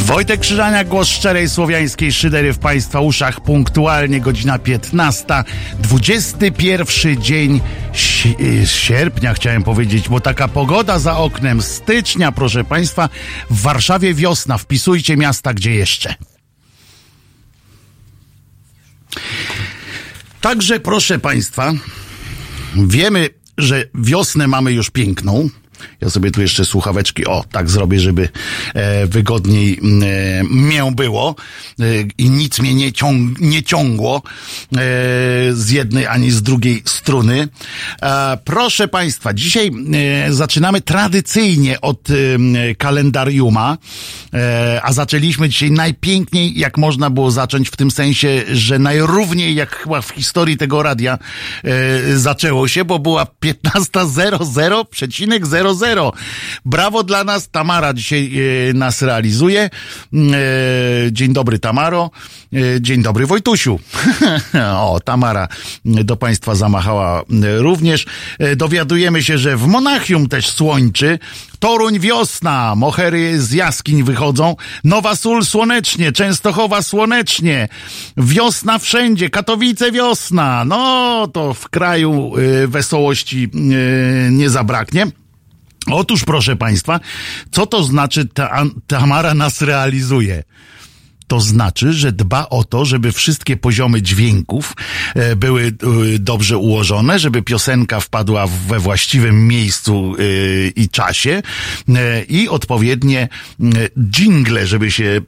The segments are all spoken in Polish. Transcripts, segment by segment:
Wojtek Krzyżania, głos szczerej słowiańskiej szydery w Państwa uszach. Punktualnie godzina 15. 21 dzień sierpnia, chciałem powiedzieć, bo taka pogoda za oknem. Stycznia, proszę Państwa. W Warszawie wiosna. Wpisujcie miasta, gdzie jeszcze. Także, proszę Państwa, wiemy, że wiosnę mamy już piękną. Ja sobie tu jeszcze słuchaweczki, o, tak zrobię, żeby e, wygodniej e, mię było e, i nic mnie nie, ciąg, nie ciągło e, z jednej ani z drugiej struny. E, proszę Państwa, dzisiaj e, zaczynamy tradycyjnie od kalendariuma, a zaczęliśmy dzisiaj najpiękniej, jak można było zacząć, w tym sensie, że najrówniej, jak chyba w historii tego radia zaczęło się, bo była 15.00,0 0-0. Brawo dla nas. Tamara dzisiaj e, nas realizuje. E, dzień dobry, Tamaro. E, dzień dobry, Wojtusiu. o, Tamara do Państwa zamachała również. Dowiadujemy się, że w Monachium też słończy. Toruń wiosna, mohery z jaskiń wychodzą, Nowa Sól słonecznie, Częstochowa słonecznie, wiosna wszędzie, Katowice wiosna, no to w kraju y, wesołości y, nie zabraknie. Otóż, proszę Państwa, co to znaczy ta, Tamara nas realizuje? To znaczy, że dba o to, żeby wszystkie poziomy dźwięków e, były e, dobrze ułożone, żeby piosenka wpadła we właściwym miejscu e, i czasie i odpowiednie jingle, żeby się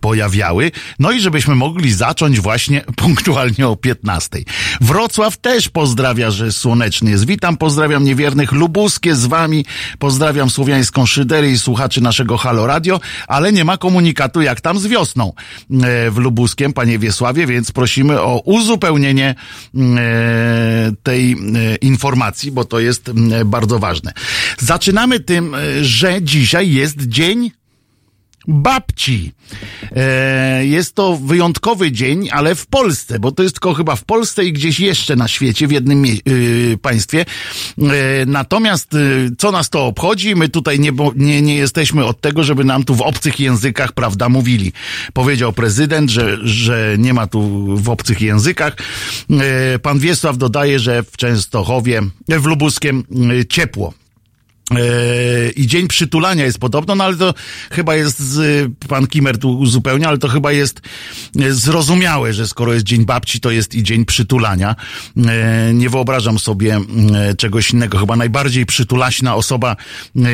pojawiały, no i żebyśmy mogli zacząć właśnie punktualnie o 15. Wrocław też pozdrawia, że słoneczny jest. Witam, pozdrawiam niewiernych Lubuskie z wami, pozdrawiam słowiańską szydery i słuchaczy naszego Halo Radio, ale nie ma komunikatu jak tam z wiosną. E, w Lubuskiem, panie Wiesławie, więc prosimy o uzupełnienie e, tej e, informacji, bo to jest bardzo ważne. Zaczynamy tym, że dzisiaj jest dzień babci. E, jest to wyjątkowy dzień, ale w Polsce, bo to jest tylko chyba w Polsce i gdzieś jeszcze na świecie, w jednym y, państwie. E, natomiast y, co nas to obchodzi? My tutaj nie, nie, nie jesteśmy od tego, żeby nam tu w obcych językach, prawda, mówili. Powiedział prezydent, że, że nie ma tu w obcych językach. E, pan Wiesław dodaje, że w Częstochowie, w Lubuskiem y, ciepło. E, I dzień przytulania jest podobno, no ale to chyba jest, pan Kimer tu uzupełnia, ale to chyba jest e, zrozumiałe, że skoro jest dzień babci, to jest i dzień przytulania. E, nie wyobrażam sobie czegoś innego. Chyba najbardziej przytulaśna osoba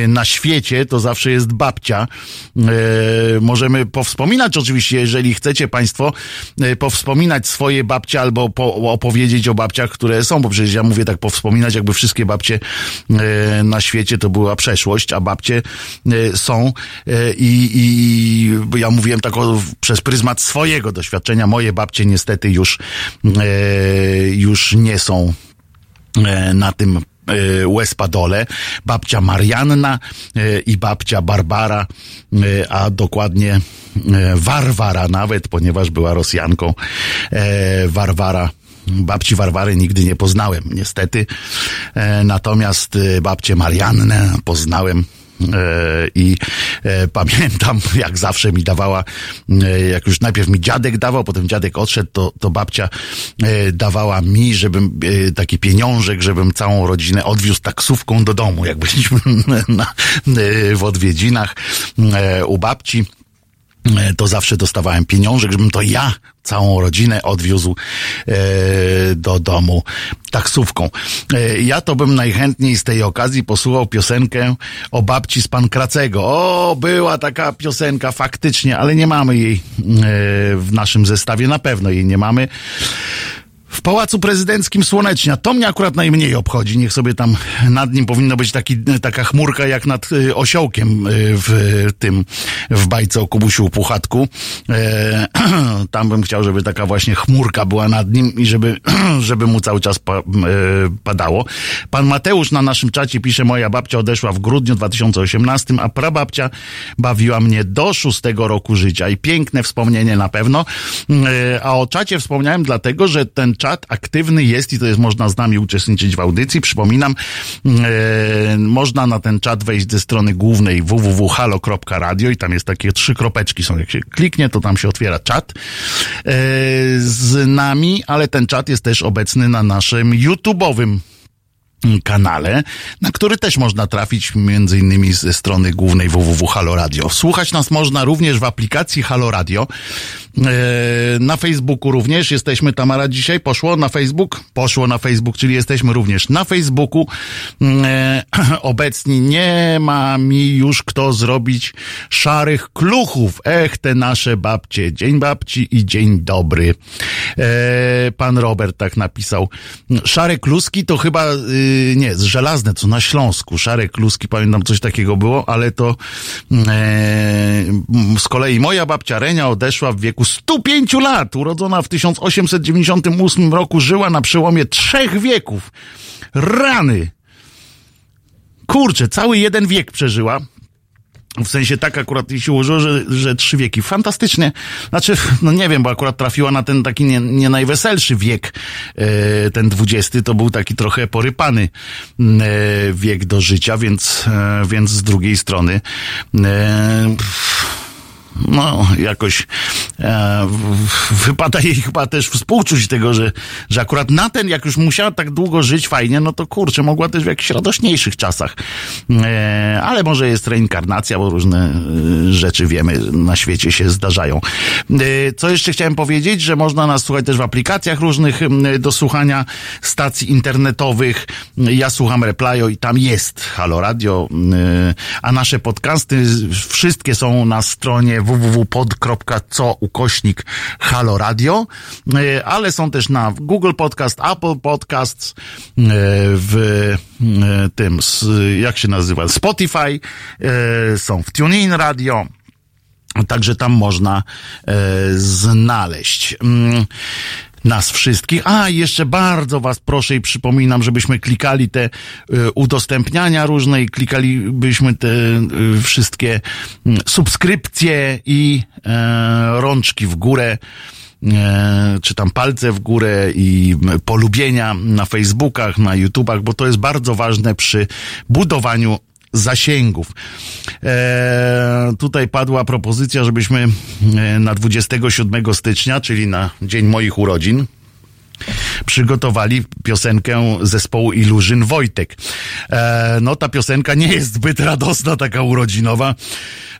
na świecie to zawsze jest babcia. Możemy powspominać oczywiście, jeżeli chcecie państwo, powspominać swoje babcie albo po, opowiedzieć o babciach, które są, bo przecież ja mówię tak powspominać, jakby wszystkie babcie na świecie to była przeszłość, a babcie e, są e, i, i ja mówiłem tak o, przez pryzmat swojego doświadczenia. Moje babcie niestety już, e, już nie są na tym Łespadole, babcia Marianna i babcia Barbara, a dokładnie Warwara nawet, ponieważ była Rosjanką. Warwara Babci Warwary nigdy nie poznałem, niestety. E, natomiast e, babcię Mariannę poznałem e, i pamiętam, jak zawsze mi dawała, jak już najpierw mi dziadek dawał, potem dziadek odszedł, to, to babcia dawała mi, żebym taki pieniążek, żebym całą rodzinę odwiózł taksówką do domu, jak byliśmy na, w odwiedzinach u babci to zawsze dostawałem pieniążek, żebym to ja całą rodzinę odwiózł e, do domu taksówką. E, ja to bym najchętniej z tej okazji posłuchał piosenkę o babci z Pankracego. O, była taka piosenka faktycznie, ale nie mamy jej e, w naszym zestawie, na pewno jej nie mamy w Pałacu Prezydenckim Słonecznia. To mnie akurat najmniej obchodzi. Niech sobie tam nad nim powinno być taki, taka chmurka jak nad y, osiołkiem y, w tym, w bajce o Kubusiu Puchatku. E, tam bym chciał, żeby taka właśnie chmurka była nad nim i żeby, żeby mu cały czas e, padało. Pan Mateusz na naszym czacie pisze, moja babcia odeszła w grudniu 2018, a prababcia bawiła mnie do szóstego roku życia i piękne wspomnienie na pewno. E, a o czacie wspomniałem dlatego, że ten czat aktywny jest i to jest można z nami uczestniczyć w audycji. Przypominam, e, można na ten czat wejść ze strony głównej www.halo.radio i tam jest takie trzy kropeczki są. Jak się kliknie, to tam się otwiera czat e, z nami, ale ten czat jest też obecny na naszym YouTube'owym kanale, na który też można trafić innymi ze strony głównej www Halo Radio. Słuchać nas można również w aplikacji Halo Radio. E, na Facebooku również jesteśmy, Tamara dzisiaj poszło na Facebook? Poszło na Facebook, czyli jesteśmy również na Facebooku. E, obecni nie ma mi już kto zrobić szarych kluchów. Ech, te nasze babcie. Dzień babci i dzień dobry. E, pan Robert tak napisał. Szare kluski to chyba y, nie, żelazne, co na Śląsku. Szare kluski, pamiętam coś takiego było, ale to z kolei moja babcia Renia odeszła w wieku 105 lat, urodzona w 1898 roku, żyła na przełomie trzech wieków. Rany! Kurczę, cały jeden wiek przeżyła. W sensie tak akurat się ułożyło, że, że trzy wieki. Fantastycznie. Znaczy, no nie wiem, bo akurat trafiła na ten taki nie, nie najweselszy wiek, e, ten dwudziesty, to był taki trochę porypany e, wiek do życia, więc, e, więc z drugiej strony e, no, jakoś e, wypada jej chyba też współczuć tego, że, że akurat na ten, jak już musiała tak długo żyć fajnie, no to kurczę, mogła też w jakichś radośniejszych czasach. E, ale może jest reinkarnacja, bo różne e, rzeczy wiemy, na świecie się zdarzają. E, co jeszcze chciałem powiedzieć, że można nas słuchać też w aplikacjach różnych do słuchania stacji internetowych. Ja słucham Replyo i tam jest Halo Radio, e, a nasze podcasty wszystkie są na stronie www.pod.co ukośnik Halo Radio, e, ale są też na Google Podcast, Apple Podcasts, e, w e, tym, jak się nazywa, Spotify, są w TuneIn Radio, Także tam można znaleźć. Mm nas wszystkich. A, jeszcze bardzo was proszę i przypominam, żebyśmy klikali te y, udostępniania różne i klikalibyśmy te y, wszystkie y, subskrypcje i e, rączki w górę e, czy tam palce w górę i polubienia na Facebookach, na YouTubach, bo to jest bardzo ważne przy budowaniu zasięgów. E, tutaj padła propozycja, żebyśmy e, na 27 stycznia, czyli na dzień moich urodzin, przygotowali piosenkę zespołu Illusion Wojtek. E, no ta piosenka nie jest zbyt radosna, taka urodzinowa,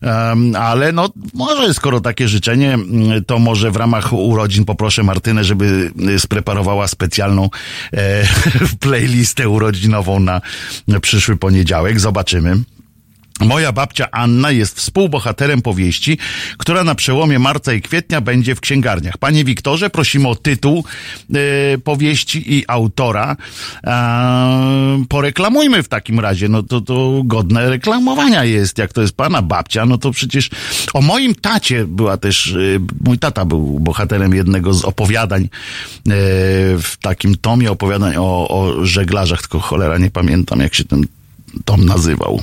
e, ale no może skoro takie życzenie, to może w ramach urodzin poproszę Martynę, żeby spreparowała specjalną e, playlistę urodzinową na przyszły poniedziałek. Zobaczymy. Moja babcia Anna jest współbohaterem powieści, która na przełomie marca i kwietnia będzie w księgarniach. Panie Wiktorze, prosimy o tytuł e, powieści i autora. E, poreklamujmy w takim razie. No to, to godne reklamowania jest. Jak to jest pana babcia, no to przecież o moim tacie była też, e, mój tata był bohaterem jednego z opowiadań w takim tomie opowiadań o, o żeglarzach, tylko cholera nie pamiętam jak się ten tom nazywał.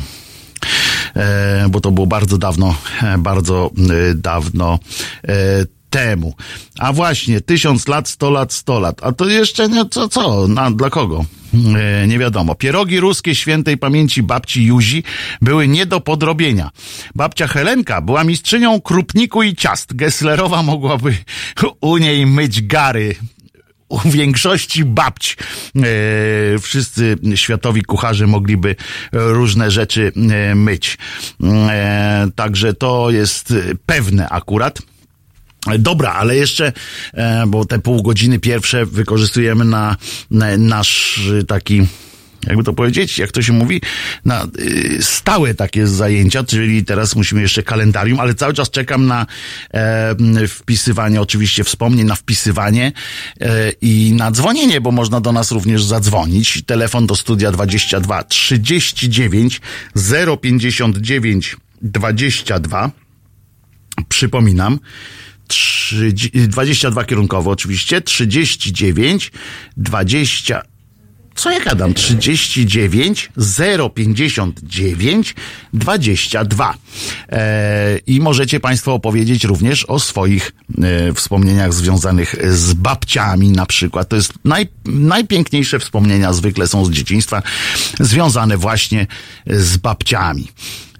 E, bo to było bardzo dawno, e, bardzo e, dawno temu. A właśnie, tysiąc lat, sto lat, sto lat. A to jeszcze co, co? Na, dla kogo? E, nie wiadomo. Pierogi ruskie świętej pamięci babci Juzi były nie do podrobienia. Babcia Helenka była mistrzynią krupniku i ciast. Gesslerowa mogłaby u niej myć gary u większości babć e, wszyscy światowi kucharze mogliby różne rzeczy e, myć. E, także to jest pewne akurat. Dobra, ale jeszcze, bo te pół godziny pierwsze wykorzystujemy na, na nasz taki jakby to powiedzieć, jak to się mówi, na y, stałe takie zajęcia, czyli teraz musimy jeszcze kalendarium, ale cały czas czekam na e, wpisywanie, oczywiście wspomnień, na wpisywanie e, i na dzwonienie, bo można do nas również zadzwonić. Telefon do studia 22 39 059 22. Przypominam, 30, 22 kierunkowo oczywiście, 39 20 co ja gadam? 39 059 22. E, I możecie Państwo opowiedzieć również o swoich e, wspomnieniach związanych z babciami na przykład. To jest naj, najpiękniejsze wspomnienia zwykle są z dzieciństwa związane właśnie z babciami.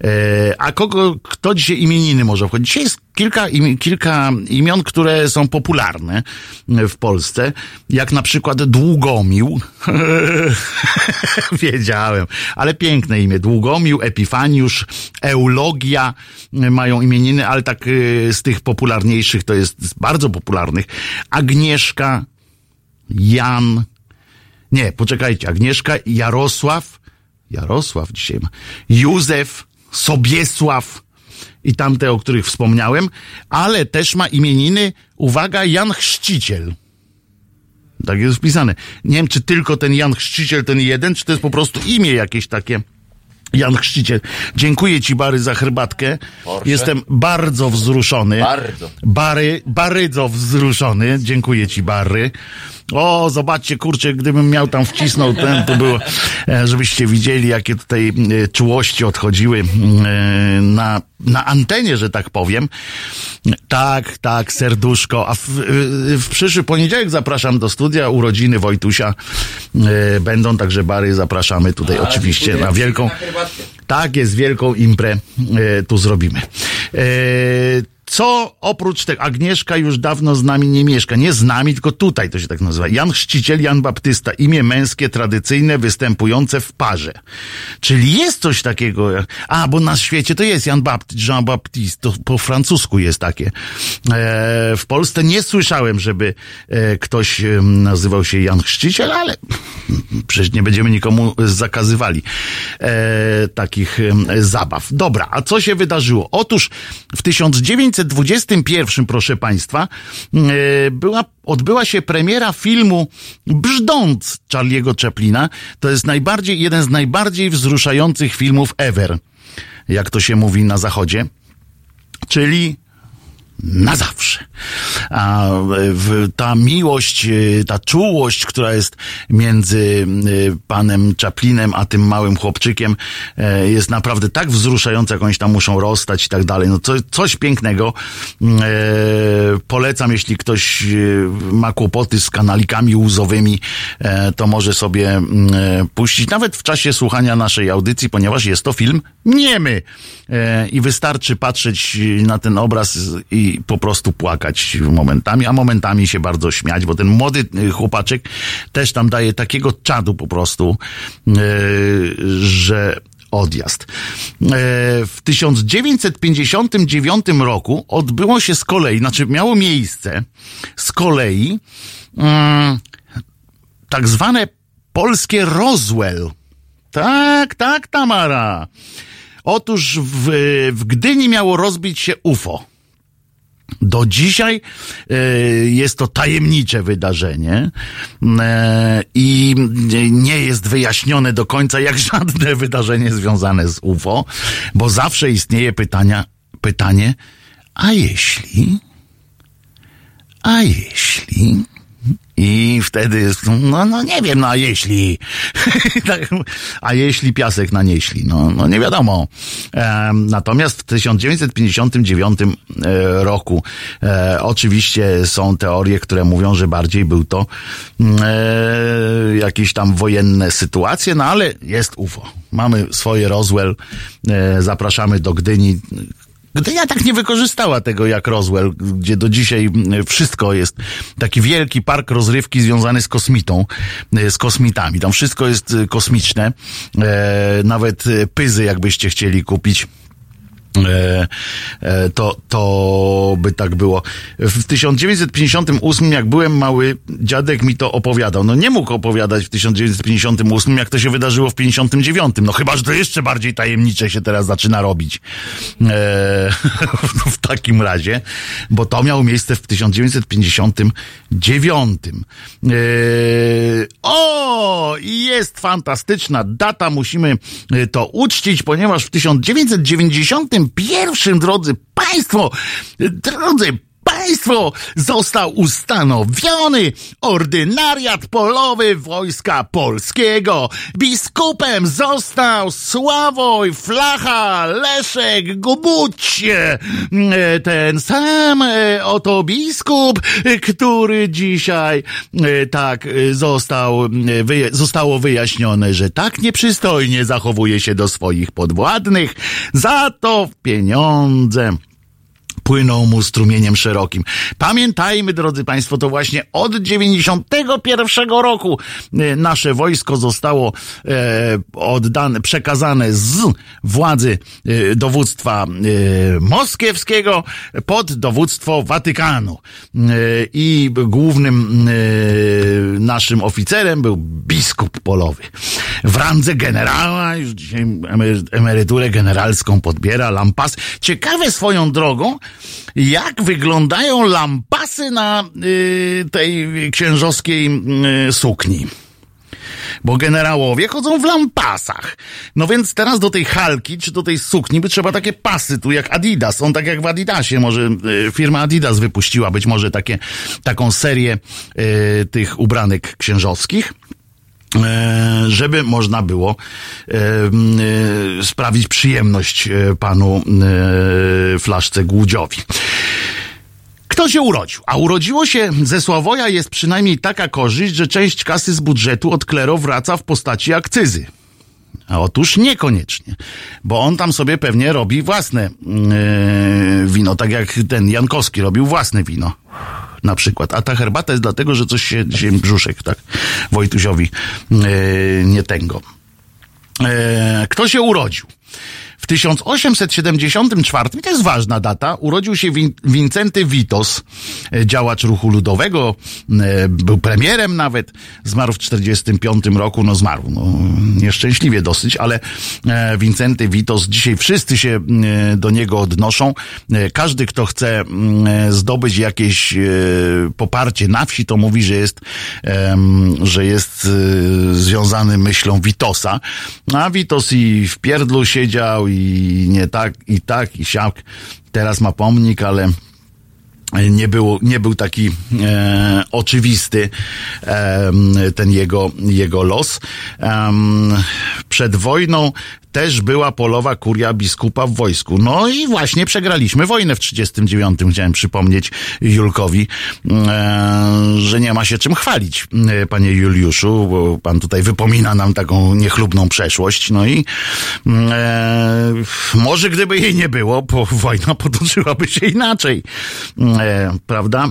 E, a kogo, kto dzisiaj imieniny może wchodzić? Dzisiaj jest kilka, im, kilka imion, które są popularne w Polsce, jak na przykład Długomił. Wiedziałem, ale piękne imię. Długomił, Epifaniusz, Eulogia mają imieniny, ale tak e, z tych popularniejszych to jest z bardzo popularnych. Agnieszka, Jan, nie, poczekajcie, Agnieszka, Jarosław, Jarosław dzisiaj ma, Józef, Sobiesław i tamte, o których wspomniałem, ale też ma imieniny, uwaga, Jan Chrzciciel. Tak jest wpisane. Nie wiem, czy tylko ten Jan Chrzciciel, ten jeden, czy to jest po prostu imię jakieś takie. Jan Chrzciciel. Dziękuję Ci, Bary, za herbatkę. Proszę. Jestem bardzo wzruszony. Bardzo. Bary, bardzo wzruszony. Dziękuję Ci, Bary. O, zobaczcie, kurczę, gdybym miał tam wcisnął ten, to było, e, żebyście widzieli, jakie tutaj e, czułości odchodziły e, na, na antenie, że tak powiem. Tak, tak, serduszko. A w, w przyszły poniedziałek zapraszam do studia urodziny Wojtusia. Będą także Bary, zapraszamy tutaj A, oczywiście na wielką. Na. Tak jest, wielką imprę tu zrobimy. Co oprócz tego, Agnieszka już dawno z nami nie mieszka. Nie z nami, tylko tutaj to się tak nazywa. Jan Chrzciciel, Jan Baptysta. Imię męskie, tradycyjne, występujące w parze. Czyli jest coś takiego. A, bo na świecie to jest Jan Baptiste, Jean Baptiste. To po francusku jest takie. E, w Polsce nie słyszałem, żeby e, ktoś e, nazywał się Jan Chrzciciel, ale przecież nie będziemy nikomu zakazywali e, takich zabaw. Dobra, a co się wydarzyło? Otóż w 1921, proszę Państwa, e, była, odbyła się premiera filmu Brzdąc Charlie'ego Chaplina. To jest najbardziej, jeden z najbardziej wzruszających filmów ever, jak to się mówi na zachodzie. Czyli na zawsze. A ta miłość, e, ta czułość, która jest między e, panem Chaplinem a tym małym chłopczykiem, e, jest naprawdę tak wzruszająca, jak oni tam muszą rozstać i tak dalej. No co, coś pięknego. E, polecam, jeśli ktoś e, ma kłopoty z kanalikami łzowymi, e, to może sobie mm, puścić, nawet w czasie słuchania naszej audycji, ponieważ jest to film niemy. I wystarczy patrzeć na ten obraz i po prostu płakać momentami, a momentami się bardzo śmiać, bo ten młody y, chłopaczek też tam daje takiego czadu po prostu, e, że odjazd. E, W 1959 roku odbyło się z kolei, znaczy miało miejsce z kolei mm, tak zwane polskie Roswell. Tak, tak, Tamara. Otóż w, w Gdyni miało rozbić się UFO. Do dzisiaj e, jest to tajemnicze wydarzenie e, i nie jest wyjaśnione do końca jak żadne wydarzenie związane z UFO, bo zawsze istnieje pytania, pytanie, a jeśli? A jeśli? I wtedy jest, no, no nie wiem, no a jeśli, Tak, a jeśli piasek nanieśli, no, no nie wiadomo. Em, natomiast w 1959 e, roku e, oczywiście są teorie, które mówią, że bardziej był to mm, e, jakieś tam wojenne sytuacje, no ale jest UFO. Mamy swoje Roswell, e, zapraszamy do Gdyni. Gdynia tak nie wykorzystała tego jak Roswell, gdzie do dzisiaj mm, wszystko jest taki wielki park rozrywki związany z kosmitą, e, z kosmitami. Tam wszystko jest e, kosmiczne. E, nawet pyzy, jakbyście chcieli kupić. E, e, to, to by tak było. W 1958, jak byłem mały, dziadek mi to opowiadał. No nie mógł opowiadać w 1958, jak to się wydarzyło w 59. No chyba, że to jeszcze bardziej tajemnicze się teraz zaczyna robić. E, w takim razie, bo to miało miejsce w 1959. E, o, jest fantastyczna data, musimy e, to uczcić, ponieważ w 1991, drodzy Państwo, drodzy Państwo, został ustanowiony ordynariat polowy Wojska Polskiego. Biskupem został Sławoj Flacha Leszek Gubuć. Ten sam e, oto biskup, który dzisiaj e, tak został, zostało wyjaśnione, że tak nieprzystojnie zachowuje się do swoich podwładnych. Za to pieniądze płyną mu strumieniem szerokim. Pamiętajmy, drodzy Państwo, to właśnie od 91 roku e, nasze wojsko zostało e, oddane, przekazane z władzy e, dowództwa moskiewskiego pod dowództwo Watykanu. I głównym naszym oficerem był biskup polowy. W randze generała, już dzisiaj emeryturę generalską podbiera, lampas. Ciekawe swoją drogą, jak wyglądają lampasy na y, tej księżowskiej y, sukni. Bo generałowie chodzą w lampasach. No więc teraz do tej halki, czy do tej sukni by trzeba takie pasy, tu jak Adidas. On tak jak w Adidasie, może y, firma Adidas wypuściła być może takie, taką serię y, tych ubranek księżowskich żeby można było e, e, sprawić przyjemność e, panu e, Flaszce Głudziowi. Kto się urodził? A urodziło się ze Sławoja jest przynajmniej taka korzyść, że część kasy z budżetu od klero wraca w postaci akcyzy. A otóż niekoniecznie, bo on tam sobie pewnie robi własne yy, wino, tak jak ten Jankowski robił własne wino na przykład. A ta herbata jest dlatego, że coś się dzisiaj brzuszek, tak, Wojtusiowi yy, nie tęgo. Yy, kto się urodził? W 1874, to jest ważna data, urodził się Win Wincenty Witos, e, działacz ruchu ludowego, e, był premierem nawet, zmarł w 45 roku, no zmarł, no, nieszczęśliwie dosyć, ale e, Wincenty Witos, dzisiaj wszyscy się do niego odnoszą. Każdy, kto chce zdobyć jakieś poparcie na wsi, to mówi, że jest, że jest związany myślą Witosa, a Witos i w pierdlu siedział i nie tak, i tak, i siak. Teraz ma pomnik, ale nie, było, nie był taki e, oczywisty e, ten jego, jego los. E, przed wojną też była polowa kuria biskupa w wojsku. No i właśnie przegraliśmy wojnę w 39. Chciałem przypomnieć Julkowi, e, że nie ma się czym chwalić, e, panie Juliuszu, bo pan tutaj wypomina nam taką niechlubną przeszłość. No i e, może gdyby jej nie było, bo wojna potoczyłaby się inaczej. E, prawda?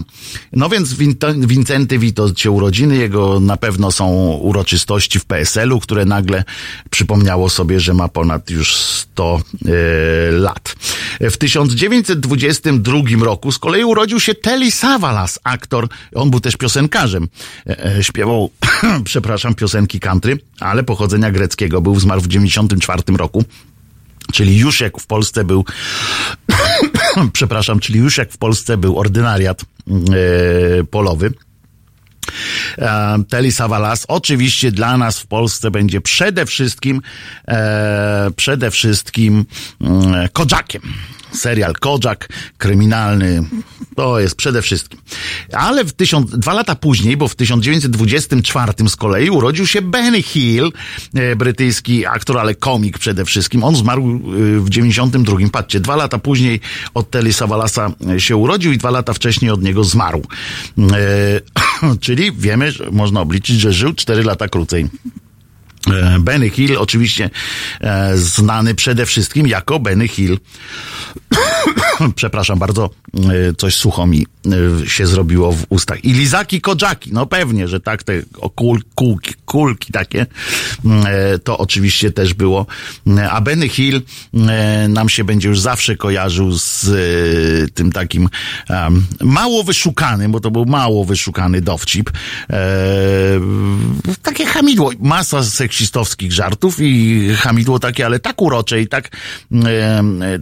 No więc Wincenty wito cię urodziny, jego na pewno są uroczystości w PSL-u, które nagle przypomniało sobie, że ma ponad już 100 e, lat. W 1922 roku z kolei urodził się Telly Savalas, aktor. On był też piosenkarzem. E, e, śpiewał, przepraszam, piosenki country, ale pochodzenia greckiego. Był zmarł w 1994 roku. Czyli już jak w Polsce był, przepraszam, czyli już jak w Polsce był ordynariat e, polowy. E, Telly Savalas oczywiście dla nas w Polsce będzie przede wszystkim e, przede wszystkim e, serial Kojak, kryminalny, to jest przede wszystkim. Ale w tysiąc, dwa lata później, bo w 1924 z kolei urodził się Benny Hill, e, brytyjski aktor, ale komik przede wszystkim. On zmarł e, w 92. Patrzcie, dwa lata później od Telly Savalasa się urodził i dwa lata wcześniej od niego zmarł. E, czyli wiemy, że można obliczyć, że żył cztery lata krócej. E, Benny Hill, oczywiście e, znany przede wszystkim jako Benny Hill. Przepraszam bardzo, e, coś sucho mi się zrobiło w ustach. I lizaki kodżaki, no pewnie, że tak, te kul, kulki, kulki takie, e, to oczywiście też było. E, a Benny Hill nam się będzie już zawsze kojarzył z tym takim mało wyszukanym, bo to był mało wyszukany dowcip. Takie hamidło, masa seksistowskich żartów i hamidło takie, ale tak urocze i tak,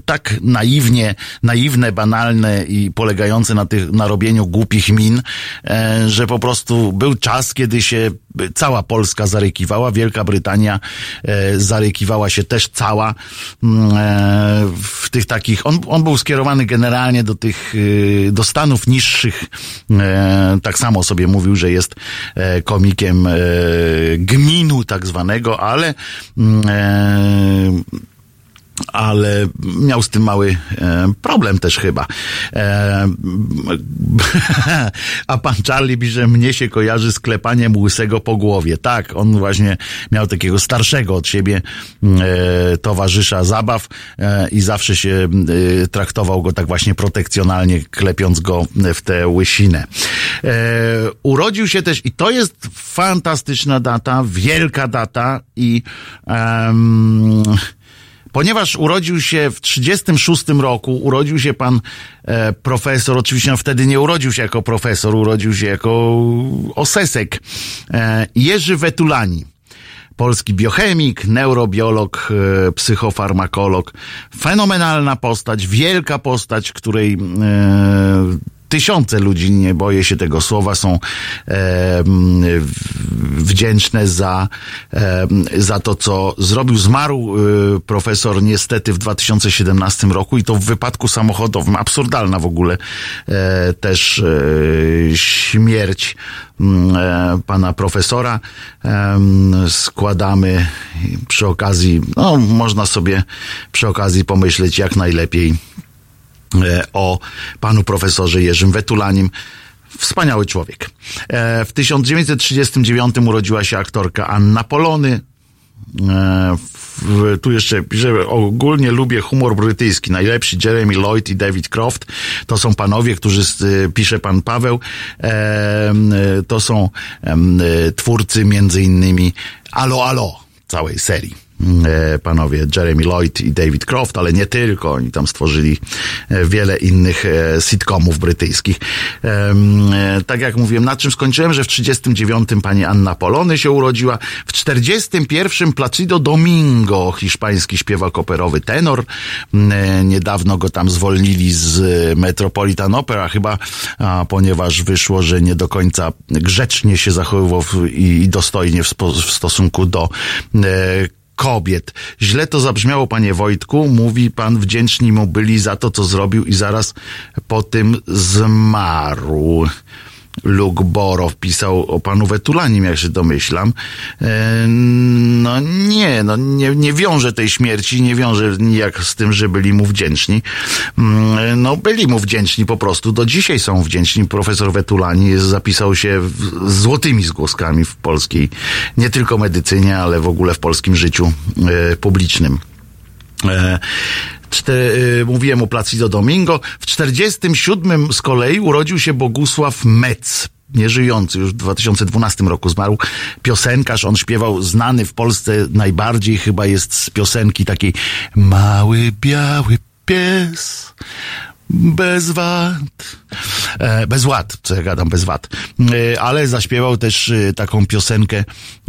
tak naiwnie, naiwne, banalne i polegające na tych na robieniu głupich min, e, że po prostu był czas, kiedy się cała Polska zarykiwała, Wielka Brytania e, zarykiwała się też cała mm, e, w tych takich, on, on był skierowany generalnie do tych, do stanów niższych, tak samo sobie mówił, że jest komikiem gminu tak zwanego, ale mm, ale miał z tym mały e, problem też chyba. E, a pan Charlie pisze, mnie się kojarzy z klepaniem łysego po głowie. Tak, on właśnie miał takiego starszego od siebie e, towarzysza zabaw e, i zawsze się e, traktował go tak właśnie protekcjonalnie, klepiąc go w tę łysinę. E, urodził się też, i to jest fantastyczna data, wielka data i Ponieważ urodził się w 36 roku, urodził się pan e, profesor, oczywiście on wtedy nie urodził się jako profesor, urodził się jako osesek, e, Jerzy Wetulani. Polski biochemik, neurobiolog, e, psychofarmakolog. Fenomenalna postać, wielka postać, której e, tysiące ludzi, nie boję się tego słowa, są e, wdzięczne za, e, za to, co zrobił. Zmarł e, profesor niestety w 2017 roku i to w wypadku samochodowym. Absurdalna w ogóle e, też e, śmierć e, pana profesora. Składamy przy okazji, no można sobie przy okazji pomyśleć jak najlepiej E, o panu profesorze Jerzym Wetulanim. Wspaniały człowiek. E, w 1939 urodziła się aktorka Anna Polony. E, tu jeszcze piszę, ogólnie lubię humor brytyjski. Najlepsi Jeremy Lloyd i David Croft. To są panowie, którzy, pisze pan Paweł, to są twórcy między innymi Alo Alo całej serii. E, panowie Jeremy Lloyd i David Croft, ale nie tylko. Oni tam stworzyli e, wiele innych e, sitcomów brytyjskich. Tak jak mówiłem, na czym skończyłem, że w 39 pani Anna Polony się urodziła, w 41 Placido Domingo, hiszpański śpiewak operowy tenor. Niedawno go tam zwolnili z Metropolitan Opera, chyba, ponieważ wyszło, że nie do końca grzecznie się zachowywał i dostojnie w, stosunku do kobiet. Źle to zabrzmiało, panie Wojtku. Mówi pan, wdzięczni mu byli za to, co zrobił i zaraz po tym zmarł. Luke Borow pisał o panu Wetulanim, jak się domyślam. E, no nie, no nie, nie wiąże tej śmierci, nie wiąże nijak z tym, że byli mu wdzięczni. Mm, no byli mu wdzięczni po prostu, do dzisiaj są wdzięczni. Profesor Wetulani zapisał się złotymi zgłoskami w polskiej, nie tylko medycynie, ale w ogóle w polskim życiu e, publicznym. Cztery, mówiłem o Placido Domingo. W 47 z kolei urodził się Bogusław Metz nieżyjący, już w 2012 roku zmarł, piosenkarz, on śpiewał, znany w Polsce najbardziej chyba jest z piosenki takiej Mały biały pies, bez wad. E, bez ład, co ja gadam, bez wad. E, ale zaśpiewał też e, taką piosenkę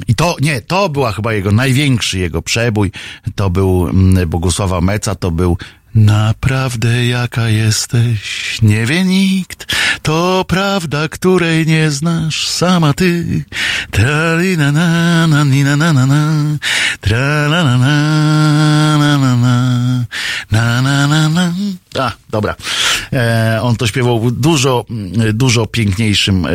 i to, nie, to była chyba jego największy jego przebój. To był mm, Bogusława Meca, to był Naprawdę jaka jesteś, nie wie nikt, to prawda, której nie znasz sama ty. Tralina na na na na na na, tralala na na na na, na na na na. A, dobra. E, on to śpiewał dużo, dużo piękniejszym e,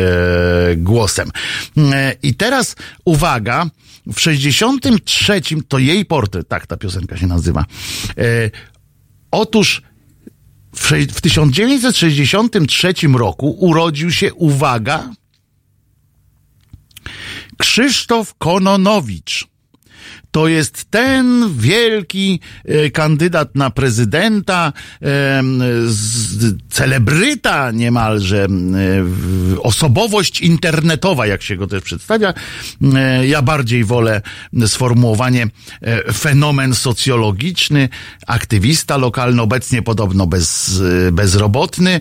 głosem. E, I teraz uwaga, w 63 to jej portret, tak ta piosenka się nazywa. E, Otóż w, w 1963 roku urodził się, uwaga, Krzysztof Kononowicz to jest ten wielki e, kandydat na prezydenta, celebryta niemalże, e, osobowość internetowa, jak się go też przedstawia. E, ja bardziej wolę sformułowanie fenomen socjologiczny, aktywista lokalny, obecnie podobno bez, bezrobotny.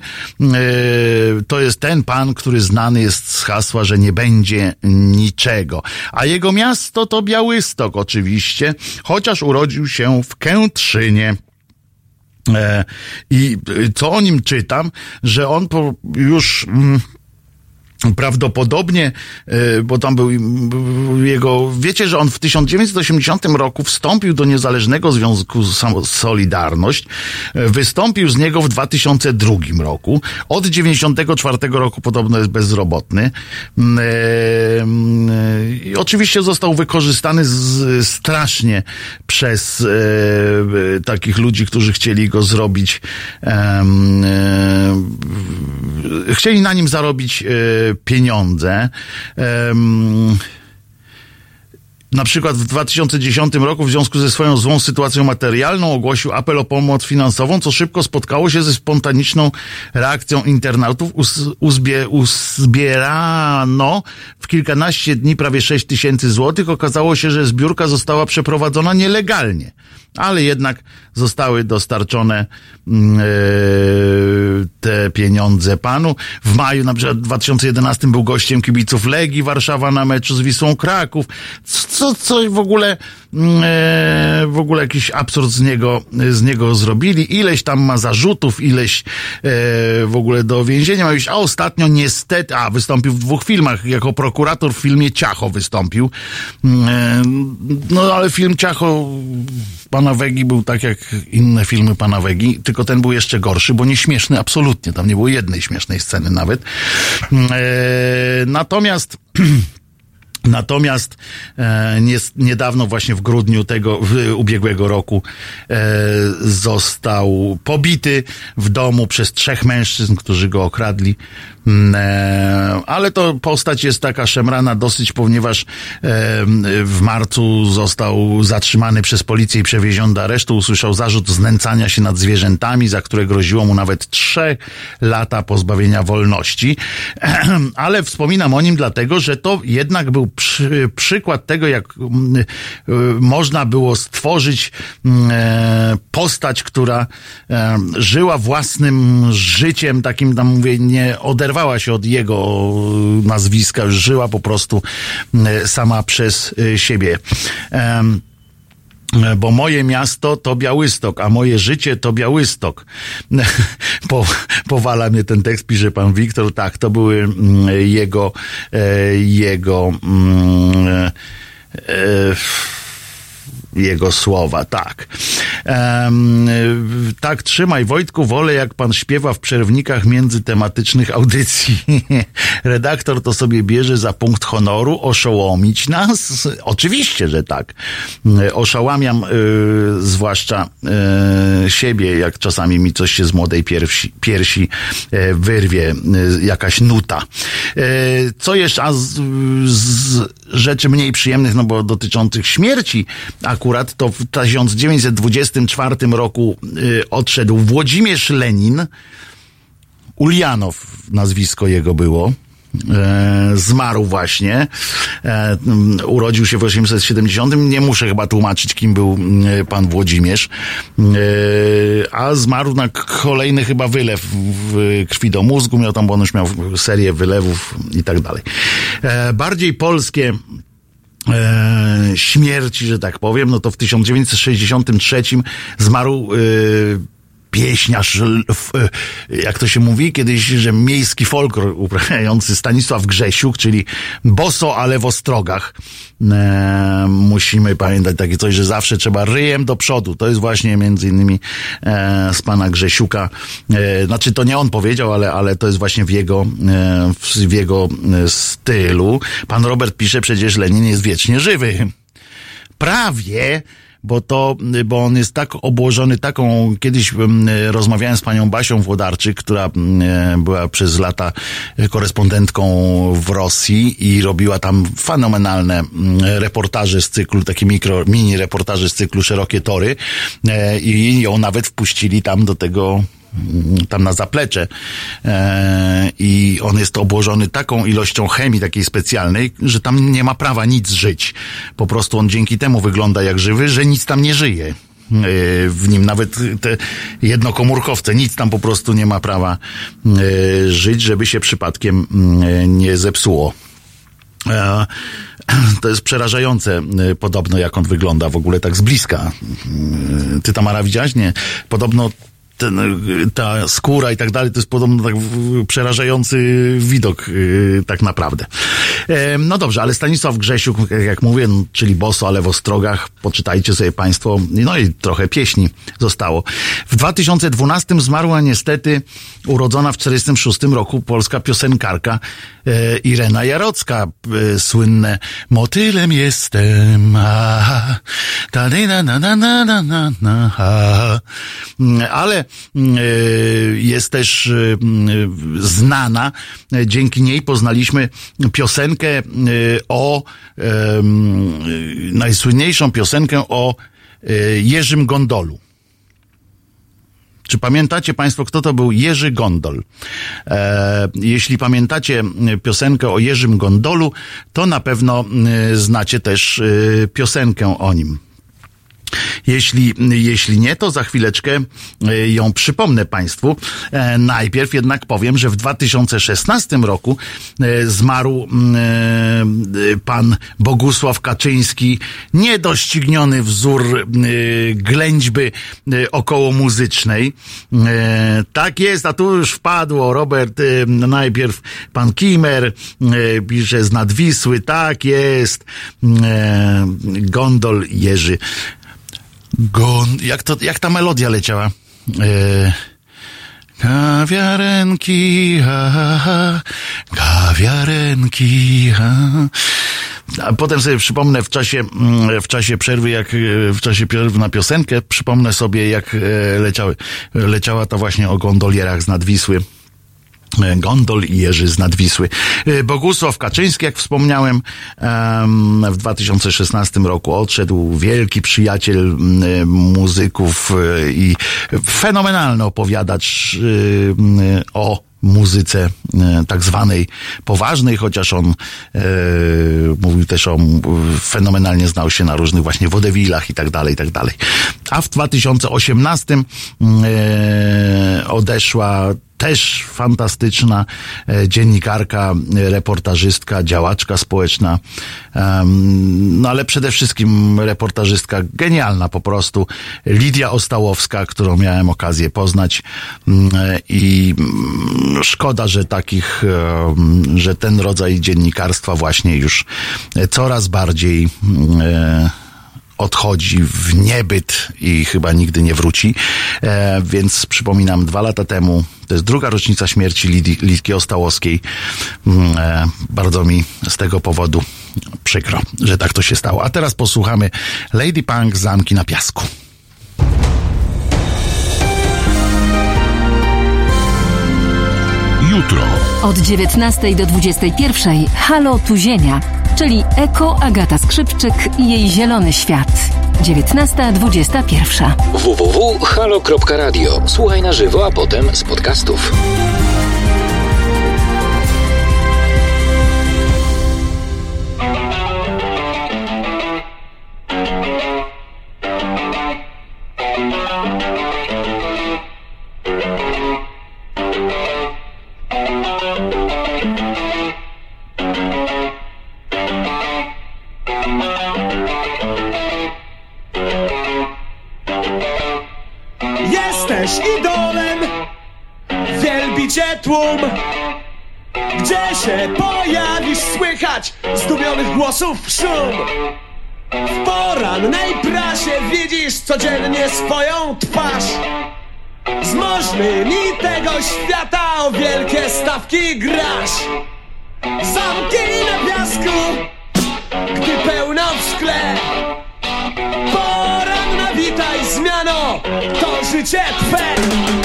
To jest ten pan, który znany jest z hasła, że nie będzie niczego. A jego miasto to Białystok, oczywiście oczywiście, chociaż urodził się w Kętrzynie. I co o nim czytam, że on już mm, Prawdopodobnie, e, bo tam był jego. Wiecie, że on w 1980 roku wstąpił do Niezależnego Związku Solidarność. E, wystąpił z niego w 2002 roku. Od 94 roku podobno jest bezrobotny. Mm, mm, I oczywiście został wykorzystany strasznie przez takich ludzi, którzy chcieli go zrobić. Chcieli na nim zarobić pieniądze. Na przykład w 2010 roku w związku ze swoją złą sytuacją materialną ogłosił apel o pomoc finansową, co szybko spotkało się ze spontaniczną reakcją internautów. Uzbie, uzbierano w kilkanaście dni prawie 6 tysięcy złotych. Okazało się, że zbiórka została przeprowadzona nielegalnie ale jednak zostały dostarczone mm, e, te pieniądze panu. W maju na przykład 2011 był gościem kibiców Legii Warszawa na meczu z Wisłą Kraków. Co, co w ogóle w ogóle jakiś absurd z niego, z niego zrobili. Ileś tam ma zarzutów, ileś e, w ogóle do więzienia ma iść. A ostatnio niestety, a wystąpił w dwóch filmach. Jako prokurator w filmie Ciacho wystąpił. Mm, no ale film Ciacho pana Wegi był tak jak inne filmy pana Wegi, tylko ten był jeszcze gorszy, bo nie śmieszny absolutnie. Tam nie było jednej śmiesznej sceny nawet. E, natomiast Natomiast e, nie, niedawno, właśnie w grudniu tego w, ubiegłego roku, e, został pobity w domu przez trzech mężczyzn, którzy go okradli. E, ale to postać jest taka szemrana dosyć, ponieważ e, w marcu został zatrzymany przez policję i przewieziony do aresztu. Usłyszał zarzut znęcania się nad zwierzętami, za które groziło mu nawet trzy lata pozbawienia wolności. Ale wspominam o nim dlatego, że to jednak był przy, przykład tego, jak mm, e, można było stworzyć mm, postać, która żyła własnym życiem, takim tam mówię, nie oderwanym oderwała się od jego nazwiska, już żyła po prostu e, sama przez e, siebie e, bo moje miasto to Białystok, a moje życie to Białystok. Po, powala mnie ten tekst, pisze pan Wiktor. Tak, to były mm, jego, jego, mm, jego słowa, tak. Um, tak, trzymaj Wojtku, wolę jak pan śpiewa w przerwnikach międzytematycznych audycji. Redaktor to sobie bierze za punkt honoru oszołomić nas? Oczywiście, że tak. Oszałamiam y, zwłaszcza y, siebie, jak czasami mi coś się z młodej piersi, piersi y, wyrwie, y, jakaś nuta. Y, co jeszcze, a z, z rzeczy mniej przyjemnych, no bo dotyczących śmierci akurat, to w 1920 1924 roku y, odszedł Włodzimierz Lenin, Ulianow nazwisko jego było, e, zmarł właśnie. E, urodził się w 1870. Nie muszę chyba tłumaczyć, kim był e, pan Włodzimierz. E, a zmarł na kolejny chyba wylew krwi do mózgu. Miał tam, bo on już miał serię wylewów i tak dalej. Bardziej polskie e, śmierci, że tak powiem, no to w 1963 zmarł e, pieśniarz, jak to się mówi kiedyś, że miejski folklor uprawiający Stanisław Grzesiuk, czyli boso, ale w ostrogach. E, musimy pamiętać takie coś, że zawsze trzeba ryjem do przodu. To jest właśnie między innymi e, z pana Grzesiuka. E, znaczy to nie on powiedział, ale, ale to jest właśnie w jego, e, w jego e, stylu. Pan Robert pisze przecież Lenin jest wiecznie żywy. Prawie, bo to, bo on jest tak obłożony taką, kiedyś rozmawiałem z panią Basią Włodarczyk, która była przez lata korespondentką w Rosji i robiła tam fenomenalne reportaże z cyklu, takie mikro, mini reportaże z cyklu Szerokie Tory e, i ją nawet wpuścili tam do tego tam na zaplecze e, i on jest obłożony taką ilością chemii takiej specjalnej, że tam nie ma prawa nic żyć. Po prostu on dzięki temu wygląda jak żywy, że nic tam nie żyje e, w nim, nawet te jednokomórkowce, nic tam po prostu nie ma prawa e, żyć, żeby się przypadkiem nie zepsuło. To jest przerażające podobno, jak on wygląda w ogóle tak z bliska. Ty Tamara widziałaś? Nie. Podobno ten, ta skóra i tak dalej, to jest podobno tak przerażający widok tak naprawdę. No dobrze, ale Stanisław Grzesiuk, jak mówię, czyli boso, ale w ostrogach, poczytajcie sobie Państwo, no i trochę pieśni zostało. W 2012 zmarła niestety urodzona w 46 roku polska piosenkarka Irena Jarocka, słynne Motylem jestem, a, ta, na, na, na, na, na, na, a. ale jest też znana, dzięki niej poznaliśmy piosenkę o najsłynniejszą piosenkę o Jerzym Gondolu. Czy pamiętacie Państwo, kto to był Jerzy Gondol? E, jeśli pamiętacie piosenkę o Jerzym Gondolu, to na pewno znacie też piosenkę o nim. Jeśli, jeśli nie, to za chwileczkę e, ją przypomnę Państwu. E, najpierw jednak powiem, że w 2016 roku e, zmarł pan Bogusław Kaczyński, niedościgniony wzór ględźby okołomuzycznej. Tak jest, a tu już wpadło Robert, najpierw pan Kimer pisze z Nadwisły, tak jest, Gondol Jerzy Gon, jak, to, jak ta melodia leciała? E, kawiarenki, ha, ha, ha, kawiarenki, ha. A potem sobie przypomnę w czasie, mm, w czasie przerwy, jak w czasie przerwy na piosenkę, przypomnę sobie, jak e, leciały, leciała ta właśnie o gondolierach z Nadwisły. Gondol i Jerzy z Nadwisły. E, Bogusław Kaczyński, jak wspomniałem, w 2016 roku odszedł wielki przyjaciel muzyków e, i fenomenalny opowiadacz e, o muzyce tak zwanej poważnej, chociaż on e, mówił też o, fenomenalnie znał się na różnych właśnie wodewilach i tak dalej, i tak dalej. A w 2018 e, odeszła też fantastyczna e, dziennikarka, reportażystka, działaczka społeczna, no ale przede wszystkim reportażystka genialna po prostu, Lidia Ostałowska, którą miałem okazję poznać. Mm, i mm, szkoda, że takich, że ten rodzaj dziennikarstwa właśnie już coraz bardziej mm, odchodzi w niebyt i chyba nigdy nie wróci. E, więc przypominam, dwa lata temu, to jest druga rocznica śmierci Lid Lidki Ostałowskiej. Mm, e, bardzo mi z tego powodu przykro, że tak to się stało. A teraz posłuchamy Lady Punk Zamki na Piasku. Jutro. Od 19 do 21 Halo Tu Ziemia czyli Eko Agata Skrzypczyk i jej zielony świat. 19.21 www.halo.radio. Słuchaj na żywo, a potem z podcastów. Tłum. Gdzie się pojawisz? Słychać zdumionych głosów szum. W porannej prasie widzisz codziennie swoją twarz. Z możnymi tego świata o wielkie stawki grasz. Zamki na piasku, gdy pełno w szkle. Poranna witaj zmiano, to życie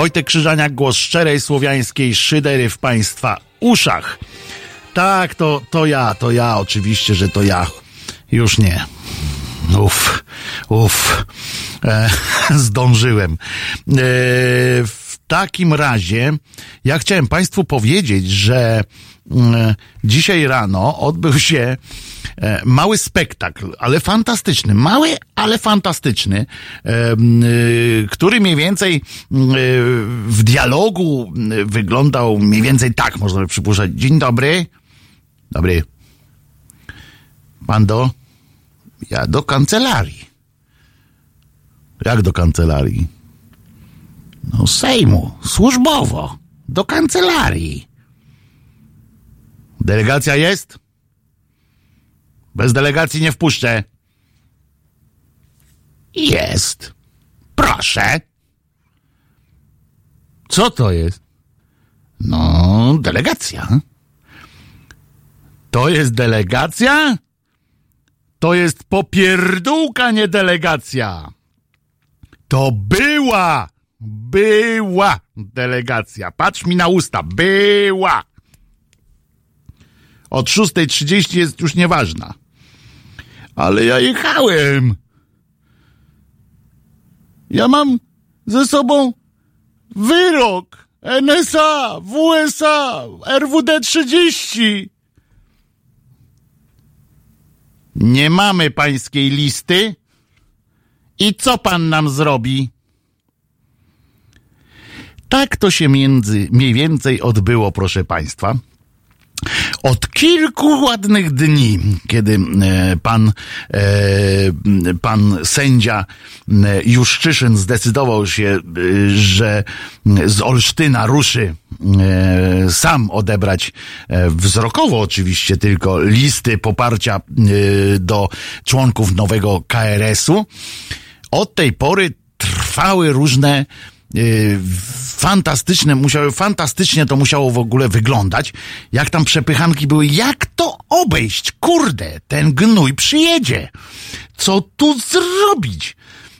Wojtek Krzyżaniak, głos szczerej słowiańskiej szydery w Państwa uszach. Tak, to, to ja, to ja, oczywiście, że to ja. Już nie. Uff, uff. E, zdążyłem. E, w takim razie, ja chciałem Państwu powiedzieć, że mm, dzisiaj rano odbył się e, mały spektakl, ale fantastyczny. Mały, ale fantastyczny, e, y, który mniej więcej w dialogu wyglądał mniej więcej tak, można by przypuszczać. Dzień dobry. Dobry. Pan do? Ja do kancelarii. Jak do kancelarii? No Sejmu, służbowo, do kancelarii. Delegacja jest? Bez delegacji nie wpuszczę. Jest. Proszę. Co to jest? No, delegacja. To jest delegacja? To jest popierdółka, nie delegacja. To była, była delegacja. Patrz mi na usta. Była. Od 6.30 jest już nieważna. Ale ja jechałem. Ja mam ze sobą wyrok NSA, WSA, RWD 30. Nie mamy pańskiej listy. I co pan nam zrobi? Tak to się między, mniej więcej odbyło, proszę państwa. Od kilku ładnych dni, kiedy e, pan, e, pan sędzia e, Juszczyszyn zdecydował się, że z Olsztyna ruszy sam odebrać wzrokowo oczywiście tylko listy poparcia do członków nowego KRS-u, od tej pory trwały różne fantastyczne, musiały, fantastycznie to musiało w ogóle wyglądać, jak tam przepychanki były, jak to obejść, kurde, ten gnój przyjedzie, co tu zrobić?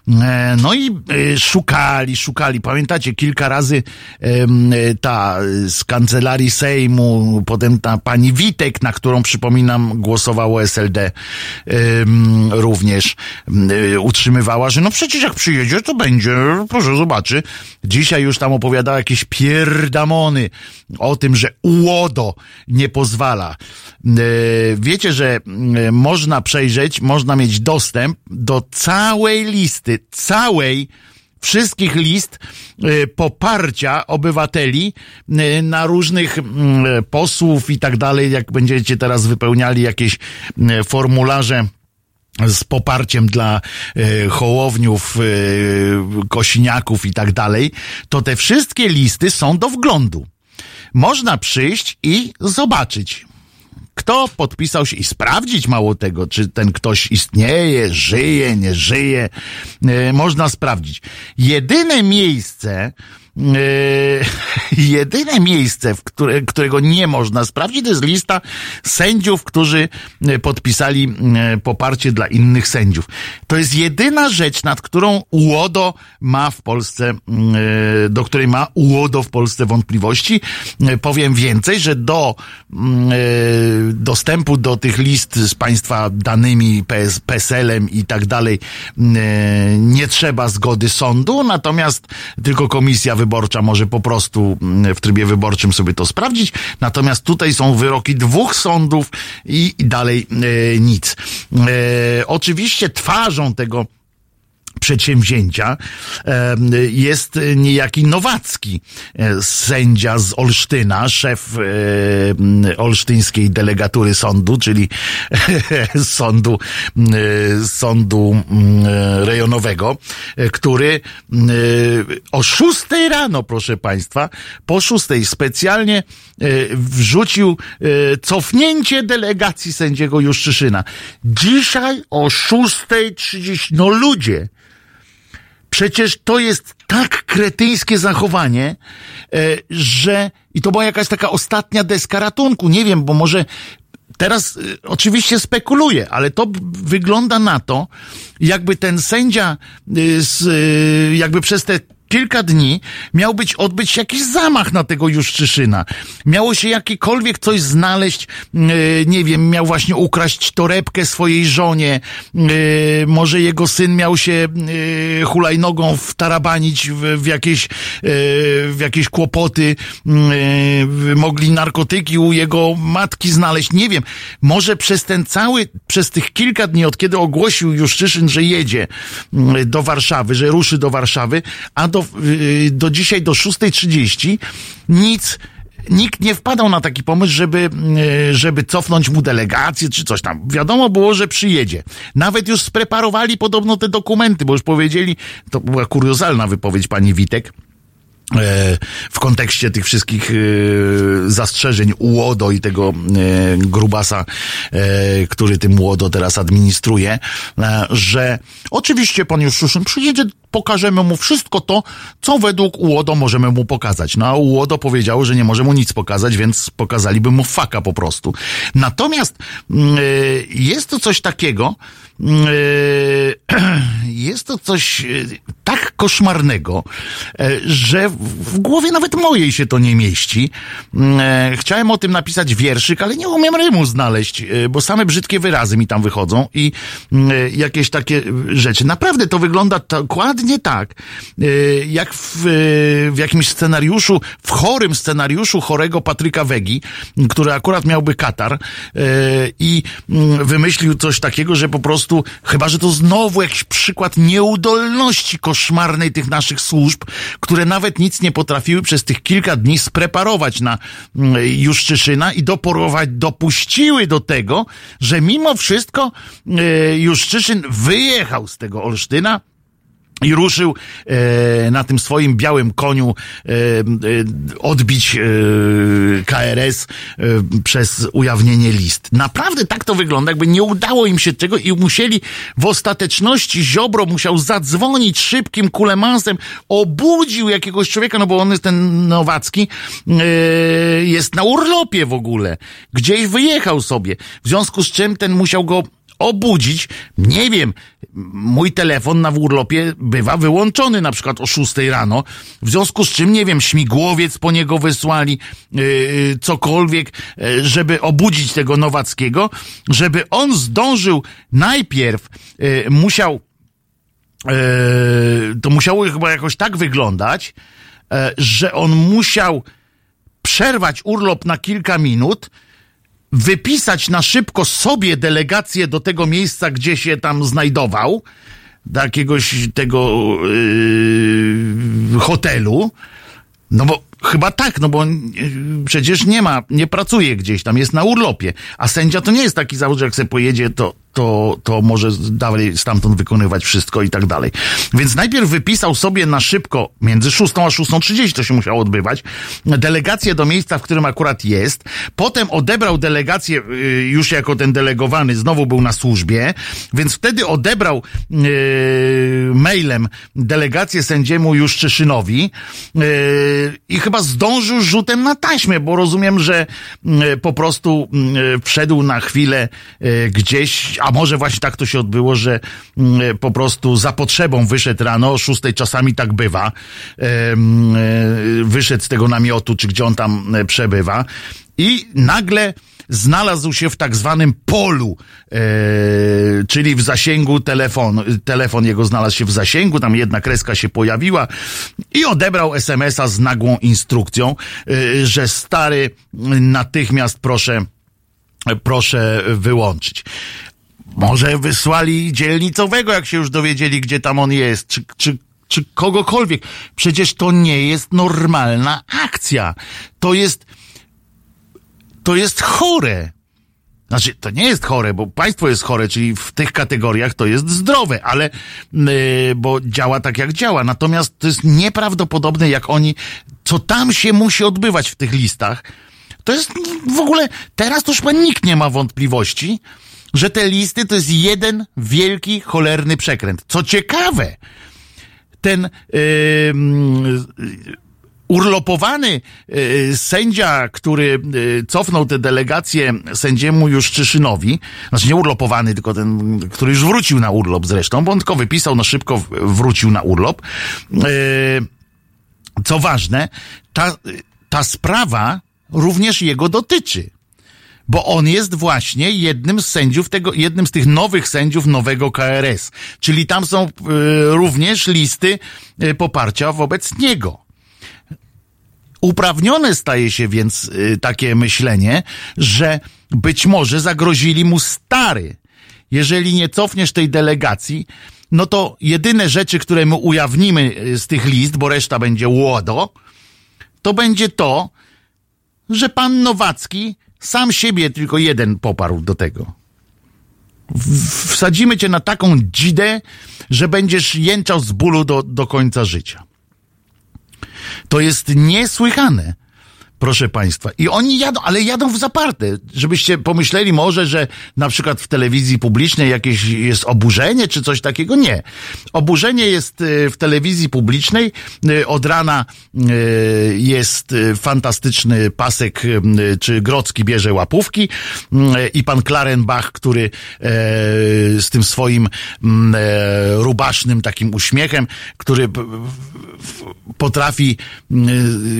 E, no i e, szukali, szukali. Pamiętacie, kilka razy ta z kancelarii Sejmu, potem ta pani Witek, na którą przypominam głosowało SLD również e, utrzymywała, że no przecież jak przyjedzie, to będzie, proszę zobaczy. Dzisiaj już tam opowiadała jakieś pierdamony o tym, że UODO nie pozwala. Wiecie, że można przejrzeć, można mieć dostęp do całej listy całej wszystkich list y, poparcia obywateli y, na różnych mm, posłów i tak dalej, jak będziecie teraz wypełniali jakieś y, formularze z poparciem dla hołowniów, kosiniaków i tak dalej, to te wszystkie listy są do wglądu. Można przyjść i zobaczyć kto podpisał się i sprawdzić mało tego, czy ten ktoś istnieje, żyje, nie żyje, e, można sprawdzić. Jedyne miejsce, jedyne miejsce, w które, którego nie można sprawdzić, to jest lista sędziów, którzy yy, podpisali yy, poparcie dla innych sędziów. To jest jedyna rzecz, nad którą UODO ma w Polsce, do której ma UODO w Polsce wątpliwości. Powiem więcej, że do dostępu do tych list z państwa danymi, PS, PESEL-em i tak dalej nie trzeba zgody sądu, natomiast tylko komisja wyborcza może po prostu mm, w trybie wyborczym sobie to sprawdzić. Natomiast tutaj są wyroki dwóch sądów i, dalej e, nic. E, oczywiście twarzą tego przedsięwzięcia jest niejaki Nowacki, e, sędzia z Olsztyna, szef e, olsztyńskiej delegatury sądu, czyli sądu, e, sądu rejonowego, który o szóstej rano, proszę państwa, po szóstej specjalnie wrzucił cofnięcie delegacji sędziego Juszczyszyna. Dzisiaj o szóstej trzydzieści, no ludzie, Przecież to jest tak kretyńskie zachowanie, e, że i to była jakaś taka ostatnia deska ratunku. Nie wiem, bo może teraz e, oczywiście spekuluję, ale to wygląda na to, jakby ten sędzia e, jakby przez te kilka dni miał być odbyć jakiś zamach na tego Juszczyszyna. Miało się jakiekolwiek coś znaleźć, yy, nie wiem, miał właśnie ukraść torebkę swojej żonie, yy, może jego syn miał się yy, hulajnogą wtarabanić w, w jakieś, w jakieś kłopoty, mogli narkotyki u jego matki znaleźć, nie wiem. Może przez ten cały, przez tych kilka dni, od kiedy ogłosił Juszczyszyn, że jedzie do Warszawy, że ruszy do Warszawy, a do do, y, do dzisiaj do 6.30 nic nikt nie wpadał na taki pomysł, żeby, y, żeby cofnąć mu delegację czy coś tam. Wiadomo było, że przyjedzie. Nawet już spreparowali podobno te dokumenty, bo już powiedzieli, to była kuriozalna wypowiedź pani Witek, w kontekście tych wszystkich e, zastrzeżeń UODO i tego e, grubasa, który tym UODO teraz administruje, że oczywiście pan Juszczyszyn przyjedzie, pokażemy mu wszystko to, co według UODO możemy mu pokazać. No a UODO powiedziało, że nie może mu nic pokazać, więc pokazaliby mu faka po prostu. Natomiast jest to coś takiego, jest to coś tak koszmarnego, że w głowie nawet mojej się to nie mieści. Mm, e, chciałem o tym napisać wierszyk, ale nie umiem rymu znaleźć, e, bo same brzydkie wyrazy mi tam wychodzą i mm, e, jakieś takie rzeczy. Naprawdę to wygląda dokładnie tak, jak w, w jakimś scenariuszu, w chorym scenariuszu chorego Patryka Wegi, który akurat miałby katar i mm, wymyślił coś takiego, że po prostu, chyba że to znowu jakiś przykład nieudolności koszmarnej tych naszych służb, które nawet nic nie potrafiły przez tych kilka dni spreparować na mm, Juszczyszyna i doporować, dopuściły do tego, że mimo wszystko e, Juszczyszyn wyjechał z tego Olsztyna i ruszył e, na tym swoim białym koniu e, e, odbić e, KRS e, przez ujawnienie list. Naprawdę tak to wygląda, jakby nie udało im się tego i musieli w ostateczności Ziobro musiał zadzwonić szybkim kulemansem, obudził jakiegoś człowieka, no bo on jest ten Nowacki, e, jest na urlopie w ogóle. Gdzieś wyjechał sobie. W związku z czym ten musiał go obudzić. Nie wiem, mój telefon na urlopie bywa wyłączony na przykład o 6 rano, w związku z czym, nie wiem, śmigłowiec po niego wysłali, yy, cokolwiek, yy, żeby obudzić tego Nowackiego, żeby on zdążył najpierw, yy, musiał, yy, to musiało chyba jakoś tak wyglądać, yy, że on musiał przerwać urlop na kilka minut, wypisać na szybko sobie delegację do tego miejsca, gdzie się tam znajdował, do jakiegoś tego yy, hotelu. No bo chyba tak, no bo yy, przecież nie ma, nie pracuje gdzieś tam, jest na urlopie. A sędzia to nie jest taki zawód, że jak sobie pojedzie, to, to, to może dalej stamtąd wykonywać wszystko i tak dalej. Więc najpierw wypisał sobie na szybko, między 6 a 6.30 to się musiało odbywać, delegację do miejsca, w którym akurat jest. Potem odebrał delegację y, już jako ten delegowany, znowu był na służbie, więc wtedy odebrał yy, mailem delegację sędziemu Juszczyszynowi yy, i chyba zdążył rzutem na taśmę, bo rozumiem, że yy, po prostu yy, wszedł na chwilę yy, gdzieś, a może właśnie tak to się odbyło, że mm, po prostu za potrzebą wyszedł rano, o szóstej czasami tak bywa, e, wyszedł z tego namiotu, czy gdzie on tam e, przebywa i nagle znalazł się w tak zwanym polu, e, czyli w zasięgu telefonu. Telefon jego znalazł się w zasięgu, tam jedna kreska się pojawiła i odebrał SMS-a z nagłą instrukcją, e, że stary, natychmiast proszę, proszę wyłączyć. Może wysłali dzielnicowego, jak się już dowiedzieli, gdzie tam on jest, czy, czy, czy kogokolwiek. Przecież to nie jest normalna akcja. To jest, to jest chore. Znaczy, to nie jest chore, bo państwo jest chore, czyli w tych kategoriach to jest zdrowe, ale yy, bo działa tak jak działa. Natomiast to jest nieprawdopodobne, jak oni, co tam się musi odbywać w tych listach. To jest w ogóle, teraz to już chyba nikt nie ma wątpliwości, że te listy to jest jeden wielki, cholerny przekręt. Co ciekawe, ten yy, urlopowany yy, sędzia, który yy, cofnął tę delegację sędziemu Juszczyszynowi, znaczy nie urlopowany, tylko ten, który już wrócił na urlop zresztą, bo on tylko wypisał, no szybko wrócił na urlop. Yy, co ważne, ta, ta sprawa również jego dotyczy bo on jest właśnie jednym z sędziów tego, jednym z tych nowych sędziów nowego KRS. Czyli tam są y, również listy y, poparcia wobec niego. Uprawnione staje się więc y, takie myślenie, że być może zagrozili mu stary. Jeżeli nie cofniesz tej delegacji, no to jedyne rzeczy, które my ujawnimy y, z tych list, bo reszta będzie łodo, to będzie to, że pan Nowacki sam siebie tylko jeden poparł do tego. Wsadzimy cię na taką dzidę, że będziesz jęczał z bólu do, do końca życia. To jest niesłychane. Proszę Państwa. I oni jadą, ale jadą w zaparte. Żebyście pomyśleli może, że na przykład w telewizji publicznej jakieś jest oburzenie czy coś takiego. Nie. Oburzenie jest y, w telewizji publicznej. Y, Od rana y, jest fantastyczny pasek, czy Grocki bierze łapówki y, i pan Klarenbach, który e, z tym swoim mm, e, rubasznym takim uśmiechem, który potrafi y,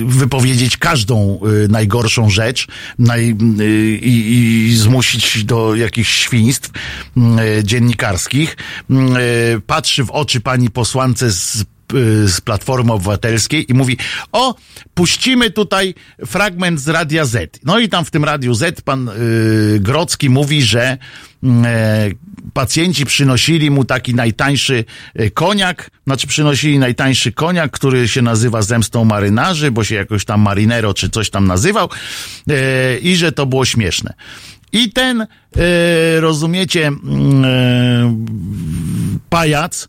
wypowiedzieć każdą najgorszą rzecz naj, y, i, i zmusić do jakichś świństw y, dziennikarskich. Y, Patrzy w oczy pani posłance z y, z Platformy Obywatelskiej i mówi, o, puścimy tutaj fragment z Radia Z. No i tam w tym Radiu Z pan y, Grocki mówi, że y, pacjenci przynosili mu taki najtańszy y, koniak, znaczy przynosili najtańszy koniak, który się nazywa Zemstą Marynarzy, bo się jakoś tam Marinero czy coś tam nazywał y, i że to było śmieszne. I ten, y, rozumiecie, y, pajac,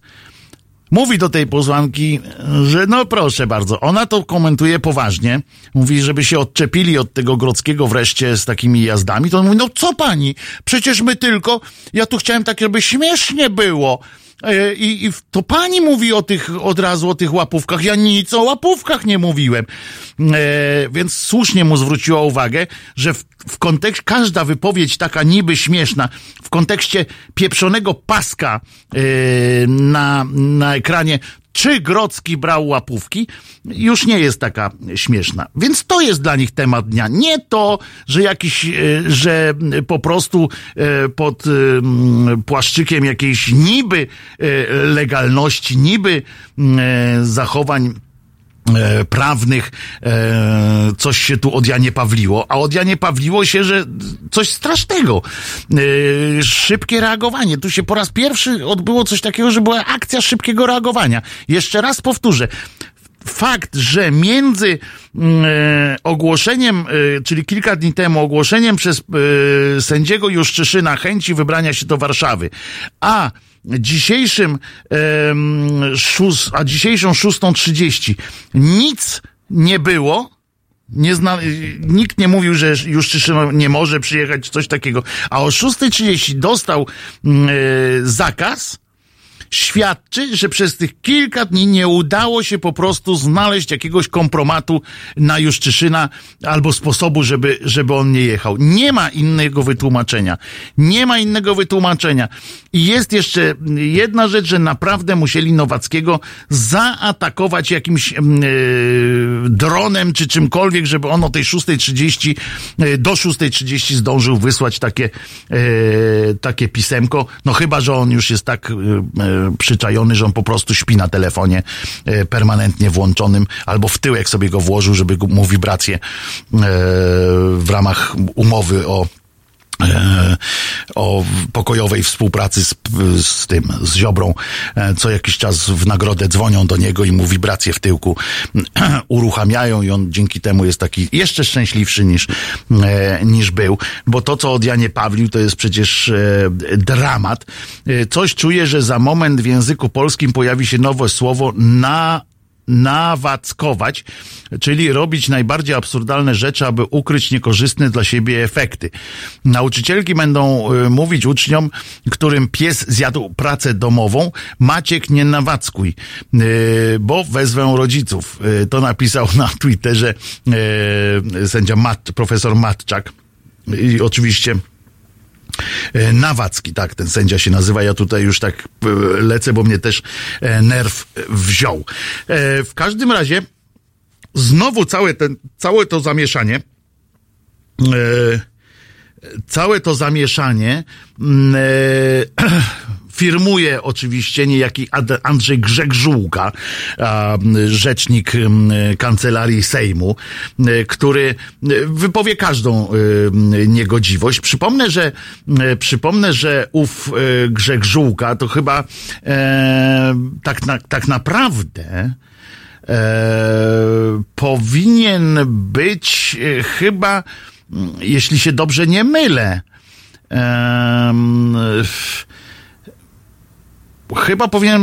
mówi do tej posłanki, że no proszę bardzo, ona to komentuje poważnie. Mówi, żeby się odczepili od tego Grodzkiego wreszcie z takimi jazdami. To on mówi, no co pani? Przecież my tylko, ja tu chciałem tak, żeby śmiesznie było. E, I, I to pani mówi o tych, od razu o tych łapówkach. Ja nic o łapówkach nie mówiłem. E, więc słusznie mu zwróciła uwagę, że w, w kontekście, każda wypowiedź taka niby śmieszna, w kontekście pieprzonego paska e, na, na ekranie, czy Grocki brał łapówki, już nie jest taka śmieszna. Więc to jest dla nich temat dnia. Nie to, że jakiś, e, że po prostu e, pod e, płaszczykiem jakiejś niby legalności, niby zachowań E, prawnych e, coś się tu od Janie Pawliło, a od Janie Pawliło się, że coś strasznego. E, szybkie reagowanie. Tu się po raz pierwszy odbyło coś takiego, że była akcja szybkiego reagowania. Jeszcze raz powtórzę. Fakt, że między e, ogłoszeniem, czyli kilka dni temu, ogłoszeniem przez e, sędziego Juszczyszyna chęci wybrania się do Warszawy, a dzisiejszym, szóst, a dzisiejszą 6.30 nic nie było, nie zna, nikt nie mówił, że już Czyszyno nie może przyjechać, coś takiego. A o 6.30 dostał yy, zakaz, świadczy, że przez tych kilka dni nie udało się po prostu znaleźć jakiegoś kompromatu na Juszczyszyna albo sposobu, żeby, żeby on nie jechał. Nie ma innego wytłumaczenia. Nie ma innego wytłumaczenia. I jest jeszcze jedna rzecz, że naprawdę musieli Nowackiego zaatakować jakimś yy, dronem czy czymkolwiek, żeby on o tej 6.30 yy, do 6.30 zdążył wysłać takie, yy, takie pisemko. No chyba, że on już jest tak przyczajony, że on po prostu śpi na telefonie e, permanentnie włączonym, albo w tyłek sobie go włożył, żeby mu wibrację e, w ramach umowy o o pokojowej współpracy z, z tym, z Ziobrą. Co jakiś czas w nagrodę dzwonią do niego i mu wibracje w tyłku uruchamiają i on dzięki temu jest taki jeszcze szczęśliwszy niż, niż był. Bo to, co od Janie Pawlił, to jest przecież dramat. Coś czuję, że za moment w języku polskim pojawi się nowe słowo na nawackować, czyli robić najbardziej absurdalne rzeczy, aby ukryć niekorzystne dla siebie efekty. Nauczycielki będą y, mówić uczniom, którym pies zjadł pracę domową, Maciek nie nawackuj, y, bo wezwę rodziców. Y, to napisał na Twitterze sędzia Mat, profesor Matczak. I oczywiście Nawacki, tak, ten sędzia się nazywa. Ja tutaj już tak e, lecę, bo mnie też e, nerw wziął. W każdym razie, znowu całe, ten, całe to zamieszanie, całe to zamieszanie mm, firmuje oczywiście niejaki Andrzej Grzegżółka, rzecznik kancelarii Sejmu, który wypowie każdą niegodziwość. Przypomnę, że przypomnę, że ów Grzegżółka to chyba e, tak, na, tak naprawdę e, powinien być e, chyba, jeśli się dobrze nie mylę, e, chyba powinien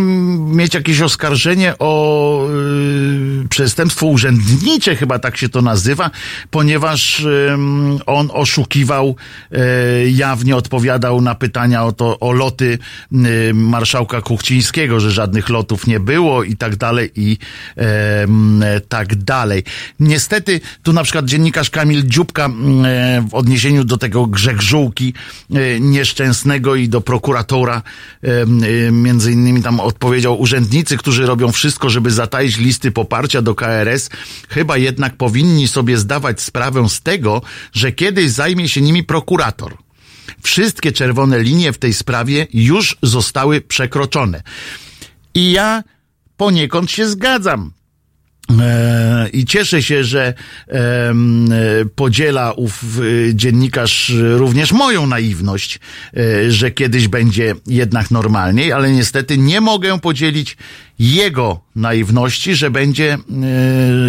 mieć jakieś oskarżenie o y, przestępstwo urzędnicze, chyba tak się to nazywa, ponieważ y, on oszukiwał, y, jawnie odpowiadał na pytania o to, o loty y, marszałka Kuchcińskiego, że żadnych lotów nie było i tak dalej i tak dalej. Niestety, tu na przykład dziennikarz Kamil Dziubka w odniesieniu do tego grzegżółki nieszczęsnego i do prokuratora między między innymi tam odpowiedział urzędnicy, którzy robią wszystko, żeby zataić listy poparcia do KRS, chyba jednak powinni sobie zdawać sprawę z tego, że kiedyś zajmie się nimi prokurator. Wszystkie czerwone linie w tej sprawie już zostały przekroczone. I ja poniekąd się zgadzam I cieszę się, że e, podziela ów e, dziennikarz również moją naiwność, e, że kiedyś będzie jednak normalniej, ale niestety nie mogę podzielić jego naiwności, że będzie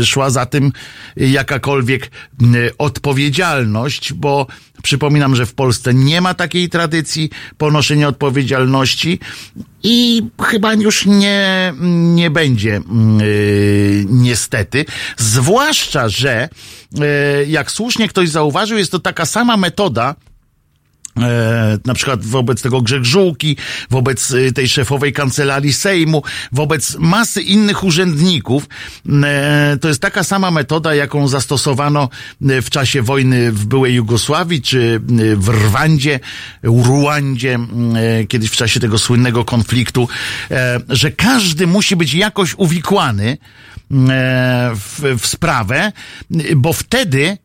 e, szła za tym jakakolwiek e, odpowiedzialność, bo przypominam, że w Polsce nie ma takiej tradycji ponoszenia odpowiedzialności i chyba już nie, nie będzie y, niestety. Zwłaszcza, że jak słusznie ktoś zauważył, jest to taka sama metoda, E, na przykład wobec tego Grzeg Żółki, wobec y, tej szefowej kancelarii Sejmu, wobec masy innych urzędników. E, to jest taka sama metoda, jaką zastosowano e, w czasie wojny w byłej Jugosławii, czy y, w Rwandzie, Ruandzie, e, kiedyś w czasie tego słynnego konfliktu, e, że każdy musi być jakoś uwikłany e, w, w sprawę, bo wtedy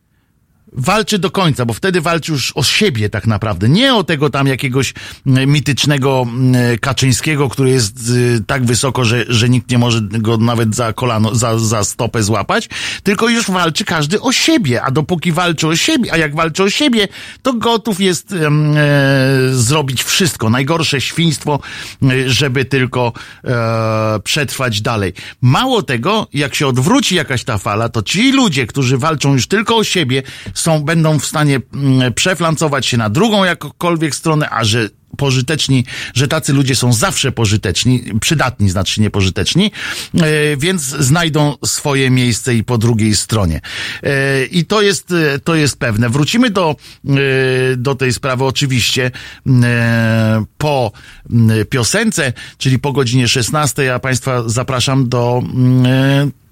walczy do końca, bo wtedy walczy już o siebie tak naprawdę. Nie o tego tam jakiegoś mm, mitycznego mm, Kaczyńskiego, który jest y, tak wysoko, że, że nikt nie może go nawet za kolano, za, za stopę złapać, tylko już walczy każdy o siebie, a dopóki walczy o siebie, a jak walczy o siebie, to gotów jest e, zrobić wszystko, najgorsze świństwo, e, żeby tylko e, przetrwać dalej. Mało tego, jak się odwróci jakaś ta fala, to ci ludzie, którzy walczą już tylko o siebie, są, będą w stanie mm, przeflancować się na drugą jakkolwiek stronę, a że pożyteczni, że tacy ludzie są zawsze pożyteczni, przydatni znaczy nie pożyteczni, e, więc znajdą swoje miejsce i po drugiej stronie. E, I to jest, e, to jest pewne. Wrócimy do, do tej sprawy oczywiście po m, piosence, czyli po godzinie 16. Ja Państwa zapraszam do m, e,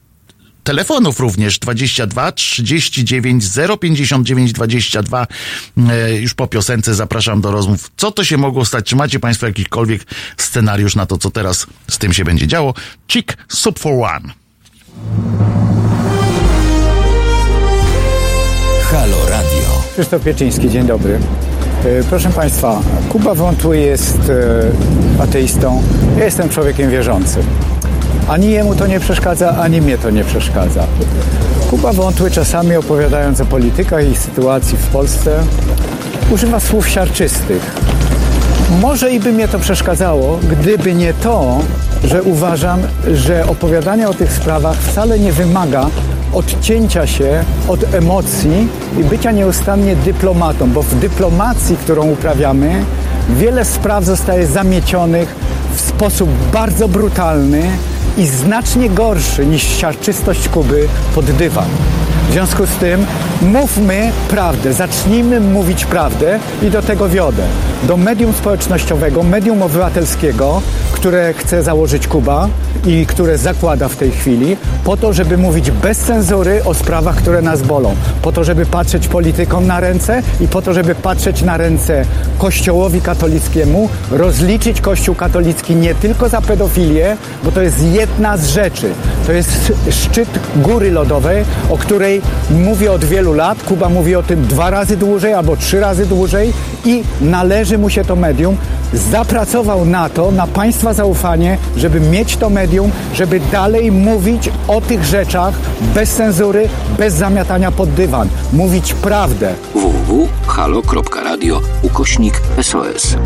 telefonów również 22 39 059 22 e, już po piosence zapraszam do rozmów. Co to się mogło stać? Czy macie Państwo jakikolwiek scenariusz na to, co teraz z tym się będzie działo? Chick Soup for One. Halo Radio. Krzysztof Pieczyński, dzień dobry. E, Proszę Państwa, Kuba Wątły jest e, ateistą, ja jestem człowiekiem wierzącym. Ani jemu to nie przeszkadza, ani mnie to nie przeszkadza. Kuba Wątły czasami opowiadając o politykach i sytuacji w Polsce używa słów siarczystych. Może i by mnie to przeszkadzało, gdyby nie to, że uważam, że opowiadanie o tych sprawach wcale nie wymaga odcięcia się od emocji i bycia nieustannie dyplomatą, bo w dyplomacji, którą uprawiamy, wiele spraw zostaje zamiecionych w sposób bardzo brutalny i znacznie gorszy niż siarczystość Kuby pod dywan. W związku z tym mówmy prawdę, zacznijmy mówić prawdę i do tego wiodę. Do medium społecznościowego, medium obywatelskiego, które chce założyć Kuba i które zakłada w tej chwili, po to, żeby mówić bez cenzury o sprawach, które nas bolą. Po to, żeby patrzeć politykom na ręce i po to, żeby patrzeć na ręce Kościołowi katolickiemu, rozliczyć Kościół katolicki nie tylko za pedofilię, bo to jest jedna z rzeczy. To jest szczyt góry lodowej, o której mówię od wielu lat. Kuba mówi o tym dwa razy dłużej albo trzy razy dłużej i należy mu się to medium. Zapracował na to, na Państwa zaufanie, żeby mieć to medium, żeby dalej mówić o tych rzeczach bez cenzury, bez zamiatania pod dywan. Mówić prawdę. www.halo.radio ukośnik SOS.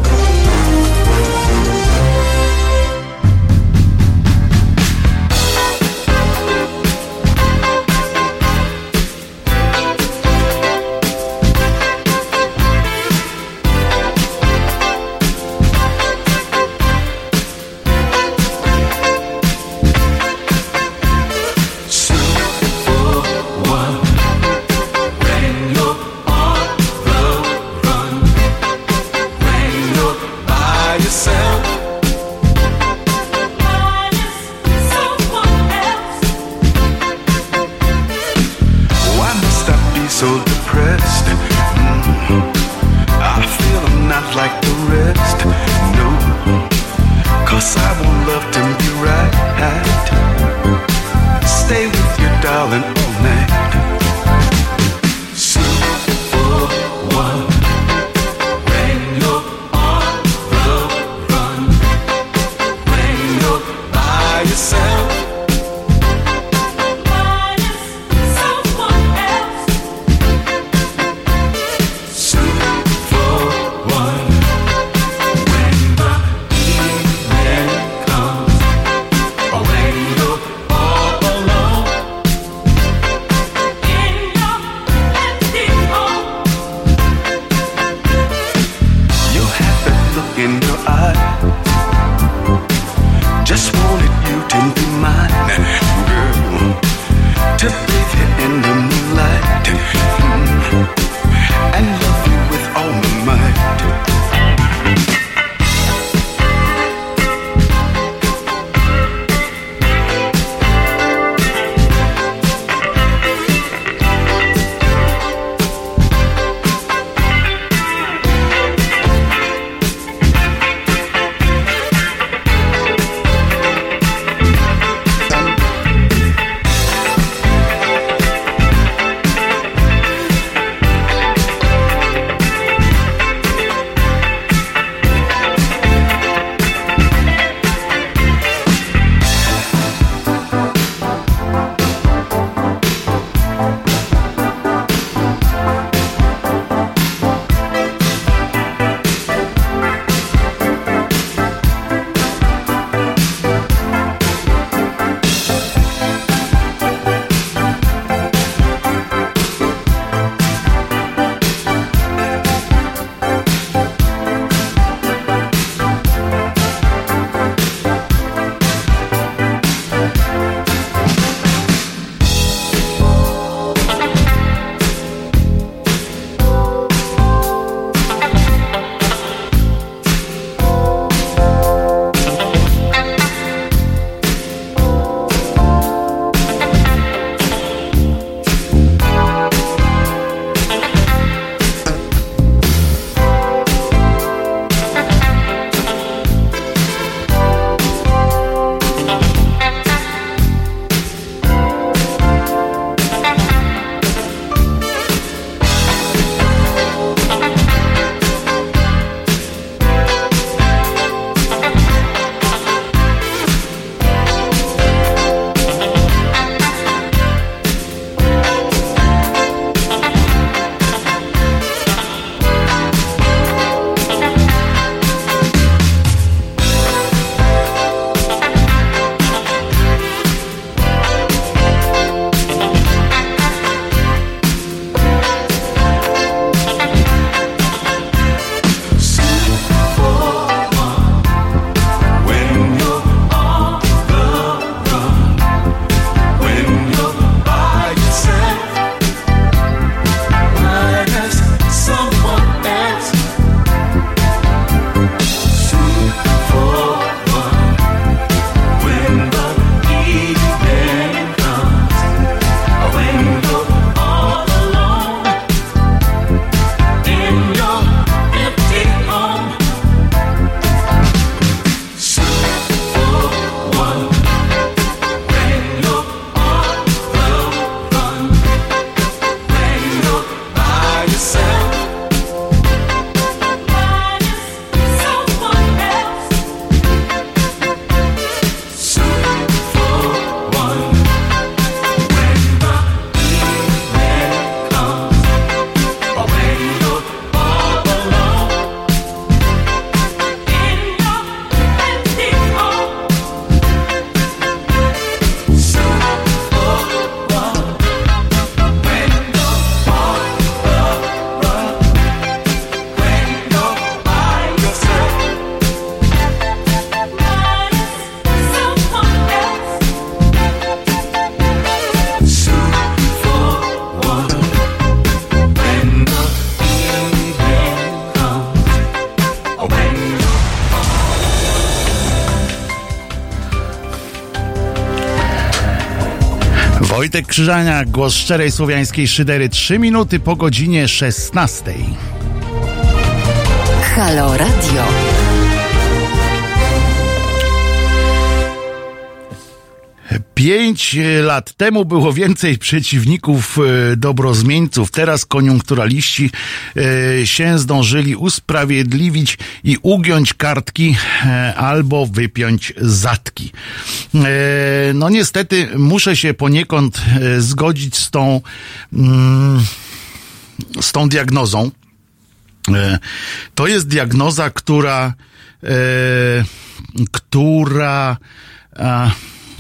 Wojtek Krzyżania, głos szczerej słowiańskiej szydery, 3 minuty po godzinie 16. Halo Radio. Pięć lat temu było więcej przeciwników e, dobrozmieńców. Teraz koniunkturaliści e, się zdążyli usprawiedliwić i ugiąć kartki e, albo wypiąć zatki. E, No niestety muszę się poniekąd e, zgodzić z tą, mm, z tą diagnozą. E, To jest diagnoza, która, która,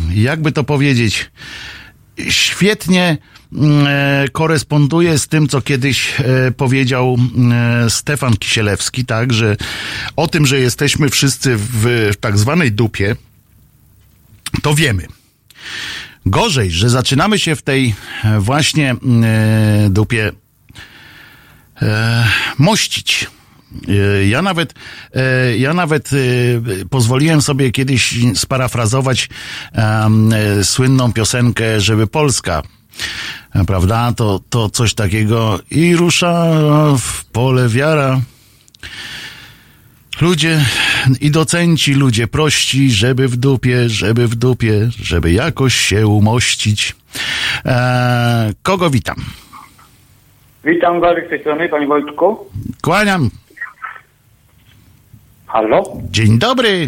jakby to powiedzieć, świetnie mm, koresponduje z tym, co kiedyś powiedział e, Stefan Kisielewski, tak, że o tym, że jesteśmy wszyscy w tak zwanej dupie, to wiemy. Gorzej, że zaczynamy się w tej e, właśnie e, dupie e, mościć. E, Ja nawet, e, ja nawet pozwoliłem sobie kiedyś sparafrazować słynną piosenkę, żeby Polska, prawda? To, to coś takiego i rusza w pole wiara. Ludzie i docenci, ludzie prości, żeby w dupie, żeby w dupie, żeby jakoś się umościć. E, kogo witam? Witam Wary z tej strony, panie Wojtku. Kłaniam. Halo? Dzień dobry.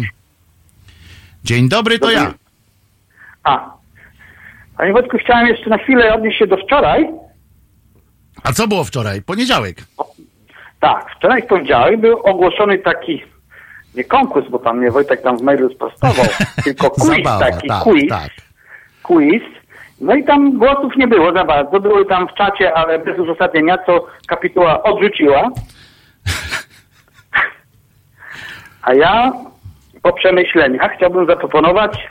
Dzień dobry, to ja. A. Panie Wojtku, chciałem jeszcze na chwilę odnieść się do wczoraj. A co było wczoraj? Poniedziałek. Tak, wczoraj w poniedziałek był ogłoszony taki, nie konkurs, bo tam mnie Wojtek tam w mailu sprostował, tylko quiz Zabawa, taki, tak, quiz, tak. quiz. No i tam głosów nie było za bardzo, były tam w czacie, ale bez uzasadnienia, co kapituła odrzuciła. A ja po przemyśleniach chciałbym zaproponować,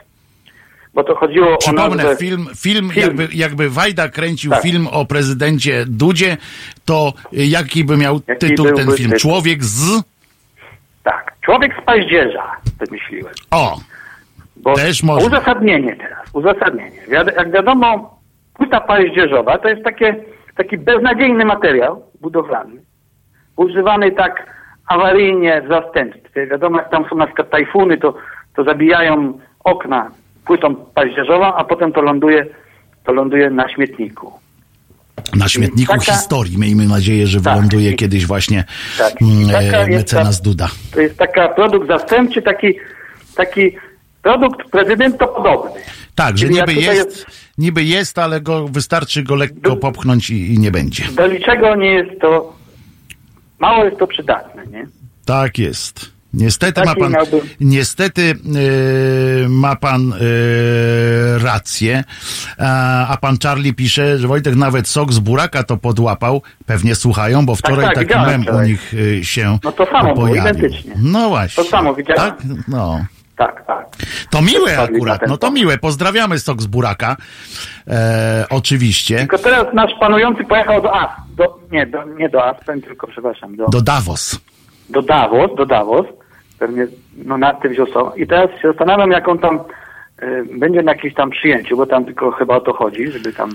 bo to chodziło o Przypomnę, nazwę... film, film, Film. Jakby, jakby Wajda kręcił Tak. film o prezydencie Dudzie, to jaki by miał Jaki tytuł ten film? tytuł? Człowiek z... Tak, człowiek z paździerza, wymyśliłem. O, Bo Też można. Uzasadnienie teraz, uzasadnienie. Jak wiadomo, płyta paździerzowa to jest takie, taki beznadziejny materiał budowlany, używany tak awaryjnie w zastępstwie. Wiadomo, jak tam są na przykład tajfuny, to, to zabijają okna płytą paździerzową, a potem to ląduje, to ląduje na śmietniku. na śmietniku Taka- historii. Miejmy nadzieję, że Tak. wyląduje kiedyś właśnie Tak. mm, e, jest mecenas ta- Duda. To jest taka produkt zastępczy, taki, taki produkt prezydentopodobny. Tak, że Czyli niby tutaj jest, niby jest, ale go wystarczy go lekko Du- popchnąć i, i nie będzie. Do niczego nie jest to, mało jest to przydatne, nie? Tak jest. Niestety Taki ma pan, niestety e, ma pan e, rację, a, a pan Charlie pisze, że Wojtek nawet sok z buraka to podłapał. Pewnie słuchają, bo wczoraj tak, taki widziałem mem u nich e, się No to samo było, pojawił. identycznie. No właśnie. To samo widziałem. Tak? No. Tak, tak. To miłe akurat, no to miłe. Pozdrawiamy sok z buraka. E, oczywiście. Tylko teraz nasz panujący pojechał do As, do, nie, do, nie do Aspen, tylko przepraszam, do, Do Davos. Do Davos, do Davos, pewnie no, na tym wiosą. I teraz się zastanawiam, jak on tam y, będzie na jakimś tam przyjęciu, bo tam tylko chyba o to chodzi, żeby tam...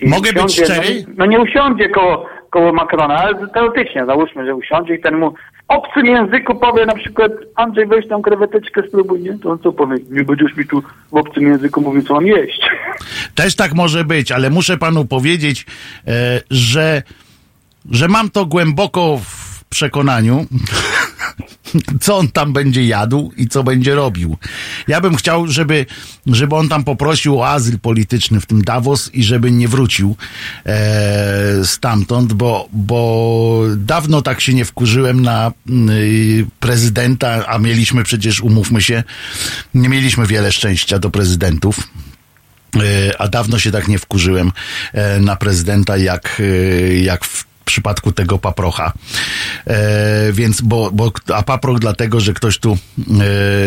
I Mogę być szczery? No, no nie usiądzie koło, koło Macrona, ale teoretycznie załóżmy, że usiądzie i ten mu w obcym języku powie na przykład Andrzej weź tą kreweteczkę spróbuj, nie? To on co powie? Nie będziesz mi tu w obcym języku mówił, co mam jeść. Też tak może być, ale muszę panu powiedzieć, e, że że mam to głęboko w przekonaniu, co on tam będzie jadł i co będzie robił. Ja bym chciał, żeby, żeby on tam poprosił o azyl polityczny w tym Davos i żeby nie wrócił e, stamtąd, bo, bo dawno tak się nie wkurzyłem na y, prezydenta, a mieliśmy przecież, umówmy się, nie mieliśmy wiele szczęścia do prezydentów. E, A dawno się tak nie wkurzyłem e, na prezydenta, jak, e, jak w przypadku tego paprocha. E, więc, bo, bo, a paproch dlatego, że ktoś tu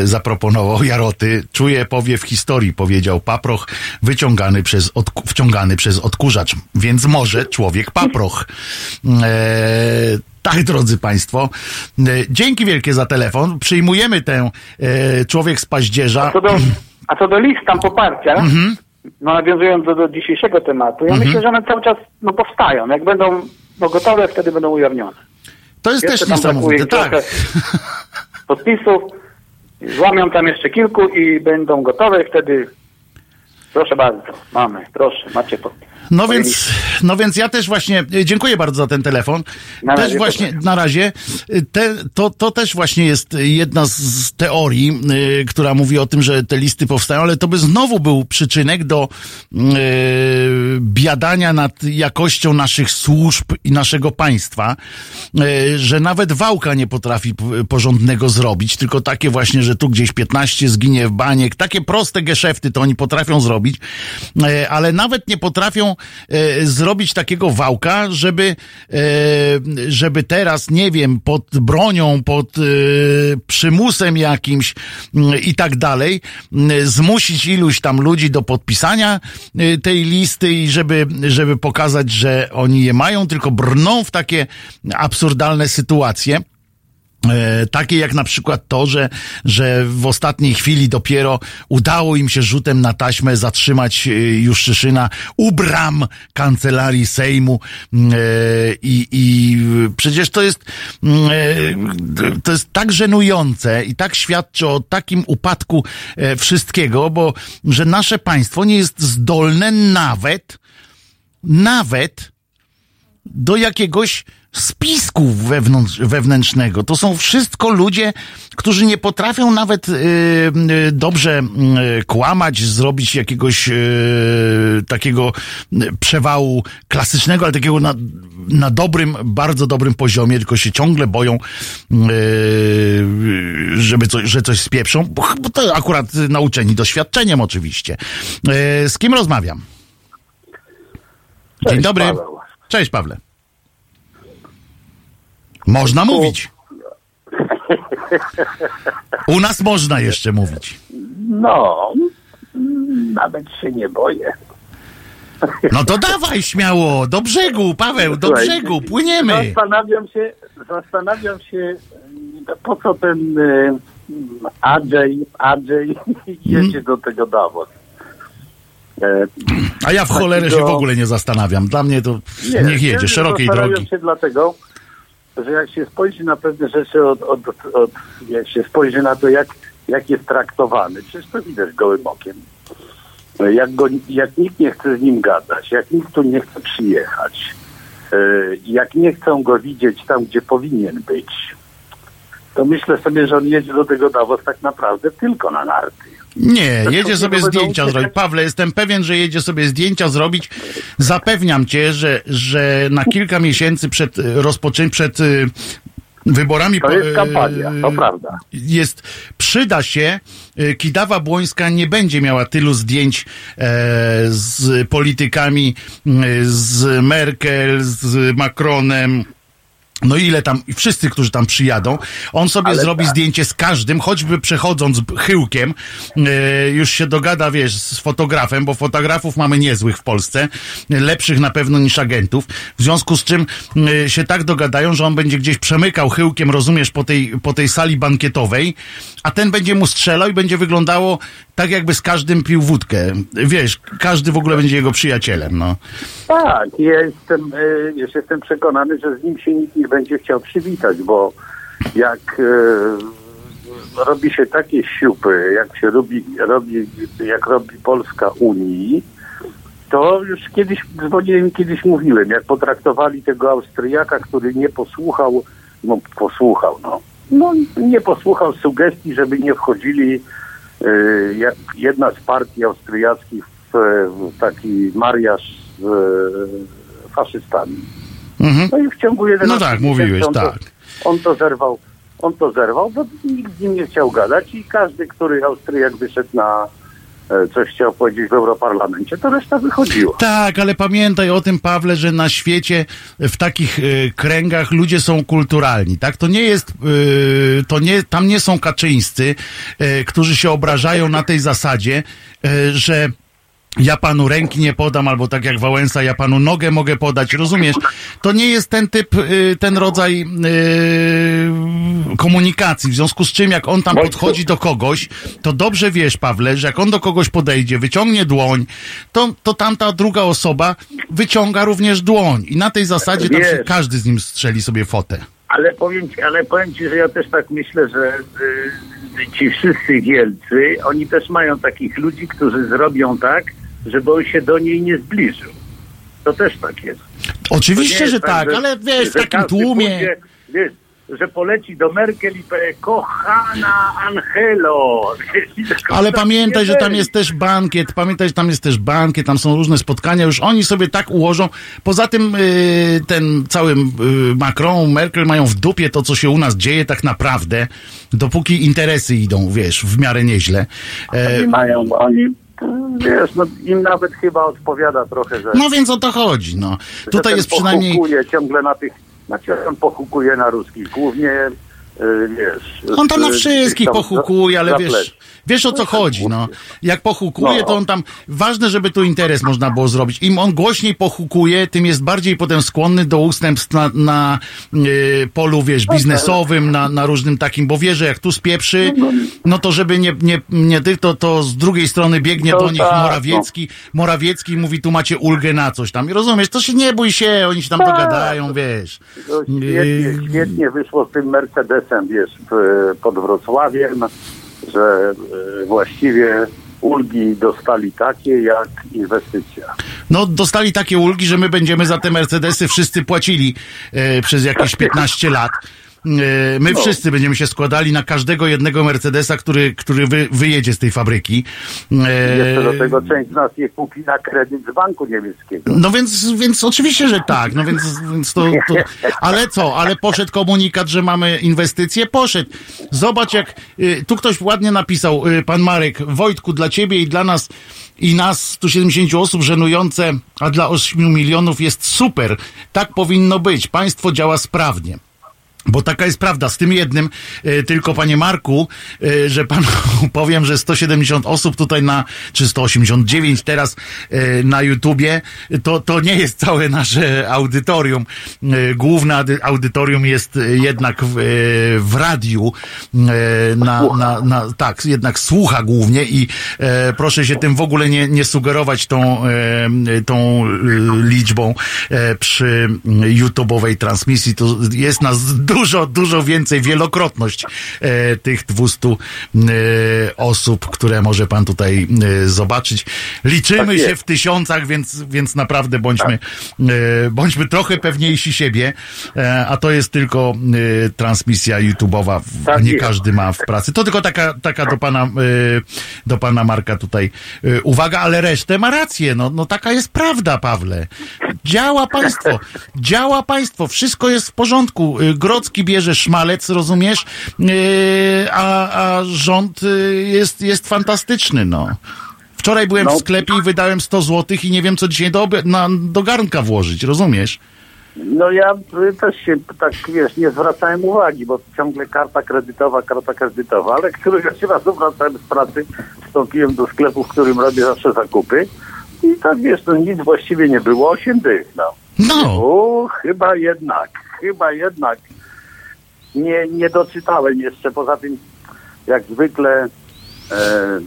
e, zaproponował Jaroty, czuje powiew historii, powiedział paproch, wyciągany przez, odku, wciągany przez odkurzacz. Więc może człowiek paproch. E, tak, drodzy Państwo. E, Dzięki wielkie za telefon. Przyjmujemy tę e, człowiek z paździerza. A co do, a co do list tam poparcia, no nawiązując do, do dzisiejszego tematu, ja myślę, że one cały czas no, powstają. Jak będą gotowe, wtedy będą ujawnione. To jest Jeszcze też niesamowite. Tak. podpisów, złamią tam jeszcze kilku i będą gotowe, wtedy proszę bardzo, mamy, proszę, macie podpis. No więc, no więc ja też właśnie, e, dziękuję bardzo za ten telefon. Na też razie, właśnie, proszę. na razie, e, te, to, to też właśnie jest jedna z, teorii, y, która mówi o tym, że te listy powstają, ale to by znowu był przyczynek do y, biadania nad jakością naszych służb i naszego państwa, y, że nawet wałka nie potrafi porządnego zrobić, tylko takie właśnie, że tu gdzieś 15 zginie w baniek, takie proste geszefty to oni potrafią zrobić, ale nawet nie potrafią e, zrobić takiego wałka, żeby, e, żeby teraz, nie wiem, pod bronią, pod e, przymusem jakimś mm, i tak dalej, mm, zmusić iluś tam ludzi do podpisania tej listy i żeby, żeby pokazać, że oni je mają, tylko brną w takie absurdalne sytuacje. E, Takie jak na przykład to, że, że w ostatniej chwili dopiero udało im się rzutem na taśmę zatrzymać e, Juszczyszyna. U bram kancelarii Sejmu Mm, e, i, i przecież to jest mm, to jest tak żenujące i tak świadczy o takim upadku wszystkiego, bo że nasze państwo nie jest zdolne nawet nawet do jakiegoś spisku wewnątrz, wewnętrznego. To są wszystko ludzie, którzy nie potrafią nawet y, y, dobrze y, kłamać, zrobić jakiegoś takiego przewału klasycznego, ale takiego na, na dobrym, bardzo dobrym poziomie, tylko się ciągle boją, żeby coś, że coś spieprzą, bo, bo to akurat nauczeni doświadczeniem oczywiście. Z kim rozmawiam? Dzień Cześć, dobry. Paweł. Cześć Pawle. Można mówić. U nas można jeszcze mówić. No, nawet się nie boję. No to dawaj śmiało, do brzegu, Paweł, do Słuchaj, brzegu, płyniemy. Zastanawiam się, zastanawiam się, po co ten y, Andrzej, Andrzej jedzie do tego Davos. E, A ja w cholerę się w ogóle nie zastanawiam. Dla mnie to niech jedzie, szerokiej zastanawiam drogi. się dlatego, że jak się spojrzy na pewne rzeczy, od, od, od, jak się spojrzy na to, jak, jak jest traktowany, przecież to widać gołym okiem. Jak, go, jak nikt nie chce z nim gadać, jak nikt tu nie chce przyjechać, e, jak nie chcą go widzieć tam, gdzie powinien być, to myślę sobie, że on jedzie do tego Davos tak naprawdę tylko na narty. Nie, jedzie sobie zdjęcia zrobić. Pawle, jestem pewien, że jedzie sobie zdjęcia zrobić. Zapewniam cię, że, że na kilka miesięcy przed e, rozpoczęciem, przed e, wyborami... To jest e, kampania, to prawda. Jest, przyda się, e, Kidawa Błońska nie będzie miała tylu zdjęć e, z politykami, e, z Merkel, z Macronem, no ile tam, wszyscy, którzy tam przyjadą, on sobie Ale zrobi tak. zdjęcie z każdym, choćby przechodząc chyłkiem, e, już się dogada, wiesz, z fotografem, bo fotografów mamy niezłych w Polsce, lepszych na pewno niż agentów, w związku z czym e, się tak dogadają, że on będzie gdzieś przemykał chyłkiem, rozumiesz, po tej, po tej sali bankietowej, a ten będzie mu strzelał i będzie wyglądało tak, jakby z każdym pił wódkę. Wiesz, każdy w ogóle będzie jego przyjacielem, no. Tak, ja jestem, e, już jestem przekonany, że z nim się nikt nie będzie chciał przywitać, bo jak e, robi się takie siupy, jak się robi, robi, jak robi Polska Unii, To już kiedyś dzwoniłem, kiedyś mówiłem, jak potraktowali tego Austriaka, który nie posłuchał, no posłuchał, no. No nie posłuchał sugestii, żeby nie wchodzili jedna z partii austriackich w, taki mariaż z y, faszystami. Mhm. No i w ciągu 11 No tak, mówiłeś, on tak. To, on to zerwał, on to zerwał, bo nikt z nim nie chciał gadać i każdy, który Austriak wyszedł na coś chciał powiedzieć w Europarlamencie, to reszta wychodziła. Tak, ale pamiętaj o tym, Pawle, że na świecie w takich y, kręgach ludzie są kulturalni, tak? To nie jest, y, to nie, tam nie są kaczyńscy, y, którzy się obrażają na tej zasadzie, że ja panu ręki nie podam, albo tak jak Wałęsa, ja panu nogę mogę podać, rozumiesz? To nie jest ten typ, y, ten rodzaj y, komunikacji, w związku z czym jak on tam podchodzi do kogoś, to dobrze wiesz, Pawle, że jak on do kogoś podejdzie, wyciągnie dłoń, to, to tamta druga osoba wyciąga również dłoń i na tej zasadzie tam się każdy z nim strzeli sobie fotę. Ale powiem ci, ale powiem ci, że ja też tak myślę, że y, ci wszyscy wielcy, oni też mają takich ludzi, którzy zrobią tak, żeby on się do niej nie zbliżył. To też tak jest. Oczywiście, jest że tak, ale wiesz, w że takim tłumie... Pójdzie, wiesz, że poleci do Merkel i powie, kochana Angelo. Ale Tak pamiętaj, że tam jest też bankiet, pamiętaj, że tam jest też bankiet, tam są różne spotkania, już oni sobie tak ułożą. Poza tym y, ten cały y, Macron, Merkel mają w dupie to, co się u nas dzieje tak naprawdę, dopóki interesy idą, wiesz, w miarę nieźle. E, Oni mają, oni, wiesz, no, im nawet chyba odpowiada trochę, że... no więc o to chodzi, no. Tutaj jest przynajmniej... Pochukuje ciągle na tych, znaczy on pochukuje na ruskich, głównie, wiesz... On tam na wszystkich tam pochukuje, ale wiesz, wiesz o co chodzi, no. Jak pochukuje, No. to on tam, ważne, żeby tu interes można było zrobić. Im on głośniej pochukuje, tym jest bardziej potem skłonny do ustępstw na, na y, polu, wiesz, biznesowym, na, na różnym takim, bo wie, że jak tu spieprzy, no to żeby nie, nie, nie ty, to, to z drugiej strony biegnie No do nich tak, Morawiecki, Morawiecki mówi, tu macie ulgę na coś tam. I rozumiesz, to się nie bój się, oni się tam dogadają, wiesz. Świetnie, świetnie wyszło z tym Mercedesem, wiesz, pod Wrocławiem, że y, właściwie ulgi dostali takie jak inwestycja. No, dostali takie ulgi, że my będziemy za te Mercedesy wszyscy płacili e, przez jakieś 15 lat. E, my No. wszyscy będziemy się składali na każdego jednego Mercedesa, który, który wy, wyjedzie z tej fabryki. E, Jeszcze do tego część z nas je kupi na kredyt z banku niemieckiego. no więc, więc oczywiście, że tak. No więc, więc to, to. Ale co? Ale poszedł komunikat, że mamy inwestycje? Poszedł. Zobacz, jak y, tu ktoś ładnie napisał, y, pan Marek, Wojtku, dla ciebie i dla nas i nas 170 osób żenujące, a dla 8 milionów jest super. Tak powinno być. Państwo działa sprawnie. Bo taka jest prawda, z tym jednym, e, tylko panie Marku, e, że panu powiem, że 170 osób tutaj na, czy 189 teraz e, na YouTubie, to, to nie jest całe nasze audytorium. Główne audytorium jest jednak w, w radiu, na, na, na, tak, jednak słucha głównie i proszę się tym w ogóle nie, nie sugerować tą, tą liczbą przy YouTube'owej transmisji. To jest nas dużo, dużo więcej, wielokrotność e, tych 200 e, osób, które może pan tutaj e, zobaczyć. Liczymy Tak się w tysiącach, więc, więc naprawdę bądźmy, e, bądźmy trochę pewniejsi siebie, e, a to jest tylko e, transmisja YouTube'owa, Tak nie jest. każdy ma w pracy. To tylko taka, taka do pana, do pana Marka tutaj uwaga, ale resztę ma rację. No, no taka jest prawda, Pawle. Działa państwo, działa państwo, wszystko jest w porządku. E, Grocki bierze szmalec, rozumiesz, E, a, a rząd e, jest, jest fantastyczny, no. Wczoraj byłem w No. sklepie i wydałem 100 złotych i nie wiem, co dzisiaj do, na, do garnka włożyć, rozumiesz? No ja y, też się tak, wiesz, nie zwracałem uwagi, bo ciągle karta kredytowa, karta kredytowa, ale któryś raz wracałem z pracy, wstąpiłem do sklepu, w którym robię zawsze zakupy i tak, wiesz, no nic właściwie nie było, 8 dych, no. No. O, chyba jednak, chyba jednak nie, nie doczytałem jeszcze. Poza tym, jak zwykle, e,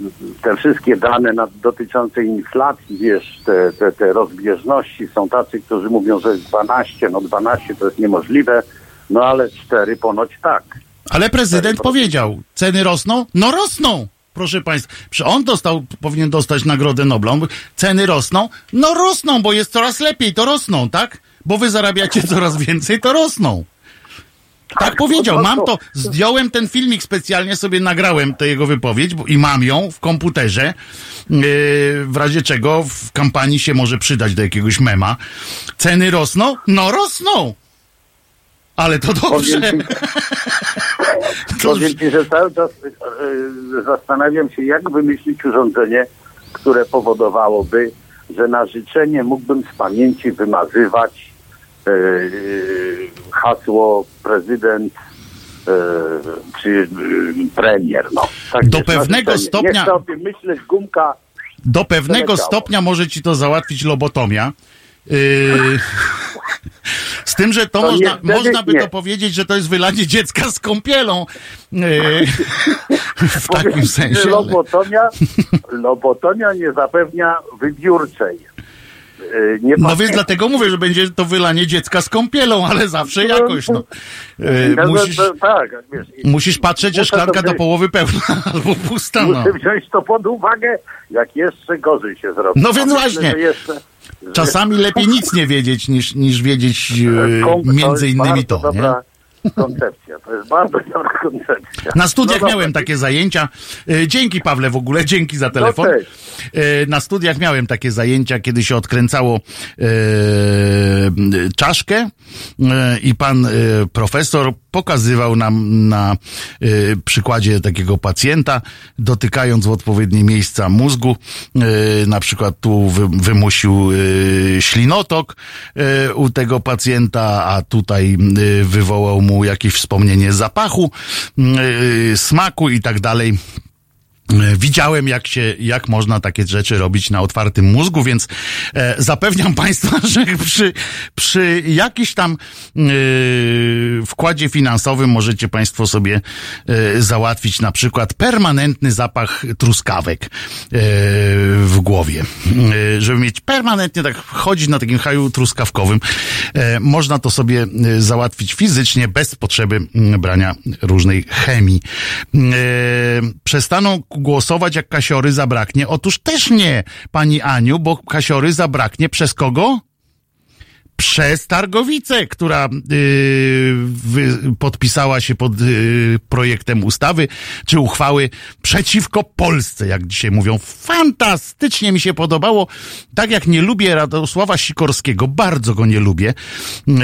te wszystkie dane dotyczące inflacji, wiesz, te, te, te rozbieżności, są tacy, którzy mówią, że jest 12, no 12 to jest niemożliwe, no ale 4 ponoć tak. Ale prezydent powiedział, ceny rosną? No rosną! proszę państwa, on dostał, powinien dostać Nagrodę Nobla. Mówi, Ceny rosną? No rosną, bo jest coraz lepiej, to rosną, tak? Bo wy zarabiacie coraz więcej, to rosną. Tak powiedział, no to- mam to, zdjąłem ten filmik specjalnie, sobie nagrałem tę jego wypowiedź bo, i mam ją w komputerze, yy, w razie czego w kampanii się może przydać do jakiegoś mema. Ceny rosną? No rosną! Ale to dobrze. Powiem ci, To, powiem ci, że cały czas e, zastanawiam się, jak wymyślić urządzenie, które powodowałoby, że na życzenie mógłbym z pamięci wymazywać hasło prezydent e, czy e, premier. No. Tak Do pewnego stopnia- Nie chcę o tym myśleć, gumka. do pewnego stopnia może ci to załatwić lobotomia. Yy, z tym, że to, To można, niestety można by nie. to powiedzieć, że to jest wylanie dziecka z kąpielą. Yy, w takim sensie. ale- Lobotomia, lobotomia nie zapewnia wybiórczej. E, Nie No więc dlatego mówię, że będzie to wylanie dziecka z kąpielą, ale zawsze jakoś, no. No, no, musisz, tak, wiesz, musisz patrzeć, że szklanka do połowy pełna albo pusta, no. Muszę wziąć to pod uwagę, jak jeszcze gorzej się zrobi. No więc właśnie. Czasami lepiej nic nie wiedzieć, niż, niż wiedzieć to między innymi to, nie? Koncepcja. To jest bardzo dobra koncepcja. Na studiach No miałem dobra. takie zajęcia. E, Dzięki Pawle w ogóle, dzięki za telefon. cześć. E, Na studiach miałem takie zajęcia, kiedy się odkręcało e, czaszkę e, i pan e, profesor pokazywał nam na e, przykładzie takiego pacjenta, dotykając w odpowiednie miejsca mózgu, e, na przykład tu wy, wymusił e, ślinotok e, u tego pacjenta, a tutaj e, wywołał mu jakieś wspomnienie zapachu, e, smaku i tak dalej. E, Widziałem, jak się, jak można takie rzeczy robić na otwartym mózgu, więc e, zapewniam Państwa, że przy, przy jakiś tam e, wkładzie finansowym możecie Państwo sobie e, załatwić na przykład permanentny zapach truskawek w głowie. Żeby mieć permanentnie tak chodzić na takim haju truskawkowym, można to sobie załatwić fizycznie, bez potrzeby mm, brania różnej chemii. Przestaną głosować, jak kasiory zabraknie? Otóż też nie, pani Aniu, bo kasiory zabraknie przez kogo? Przez Targowicę, która yy, podpisała się pod yy, projektem ustawy czy uchwały przeciwko Polsce, jak dzisiaj mówią. Fantastycznie mi się podobało. Tak jak nie lubię Radosława Sikorskiego, bardzo go nie lubię. Yy,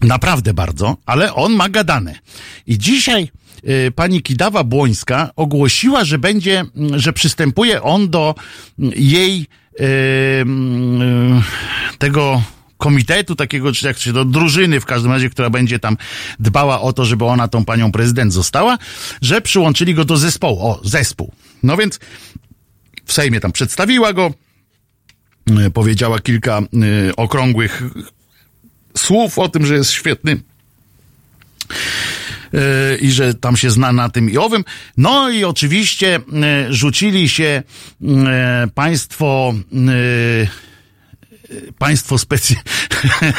Naprawdę bardzo, ale on ma gadane. I dzisiaj pani Kidawa Błońska ogłosiła, że będzie, mm, że przystępuje on do jej y, mm, y, tego komitetu takiego, czy jak się do drużyny w każdym razie, która będzie tam dbała o to, żeby ona tą panią prezydent została, że przyłączyli go do zespołu. O, zespół. No więc w Sejmie tam przedstawiła go, y, powiedziała kilka y, okrągłych słów o tym, że jest świetny i że tam się zna na tym i owym. No i oczywiście yy, rzucili się yy, państwo yy, państwo specy...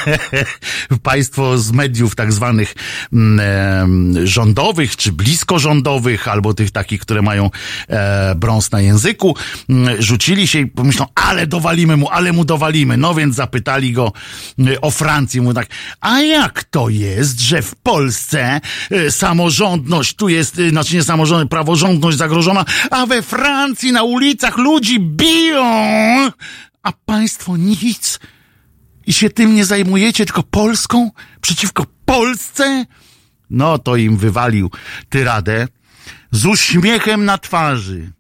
państwo z mediów tak zwanych mm, rządowych, czy blisko rządowych, albo tych takich, które mają e, brąz na języku, mm, rzucili się i pomyślą, ale dowalimy mu, ale mu dowalimy. No więc zapytali go y, o Francję, mu tak, a jak to jest, że w Polsce y, samorządność, tu jest, y, znaczy nie samorządność, praworządność zagrożona, a we Francji na ulicach ludzi biją, a państwo nic i się tym nie zajmujecie, tylko Polską przeciwko Polsce? No to im wywalił tyradę z uśmiechem na twarzy.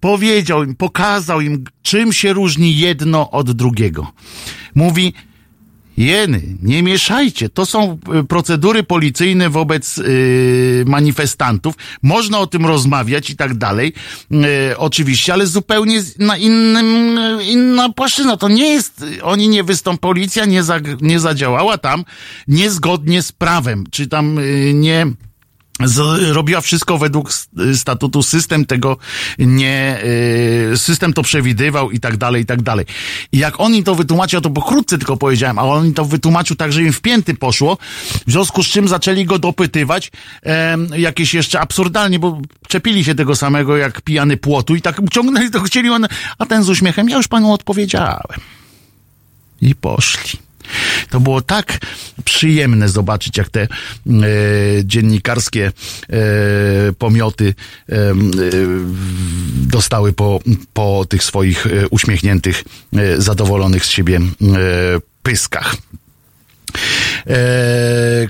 Powiedział im, pokazał im, czym się różni jedno od drugiego. Mówi, Jeny, nie mieszajcie. To są y, procedury policyjne wobec y, manifestantów. Można o tym rozmawiać i tak dalej. Y, oczywiście, ale zupełnie na innym, inna płaszczyzna. To nie jest, oni nie wystąpili, policja nie, za, nie zadziałała tam niezgodnie z prawem, czy tam y, nie z, robiła wszystko według statutu, system tego nie, y, system to przewidywał i tak dalej, i tak dalej. I jak on im to wytłumaczył, ja to pokrótce tylko powiedziałem, ale on im to wytłumaczył tak, że im w pięty poszło, w związku z czym zaczęli go dopytywać, em, jakieś jeszcze absurdalnie, bo czepili się tego samego jak pijany płotu i tak ciągnęli to chcieli, on, a ten z uśmiechem, ja już panu odpowiedziałem. I poszli. To było tak przyjemne zobaczyć, jak te e, dziennikarskie e, pomioty e, e, dostały po, po tych swoich e, uśmiechniętych, e, zadowolonych z siebie pyskach.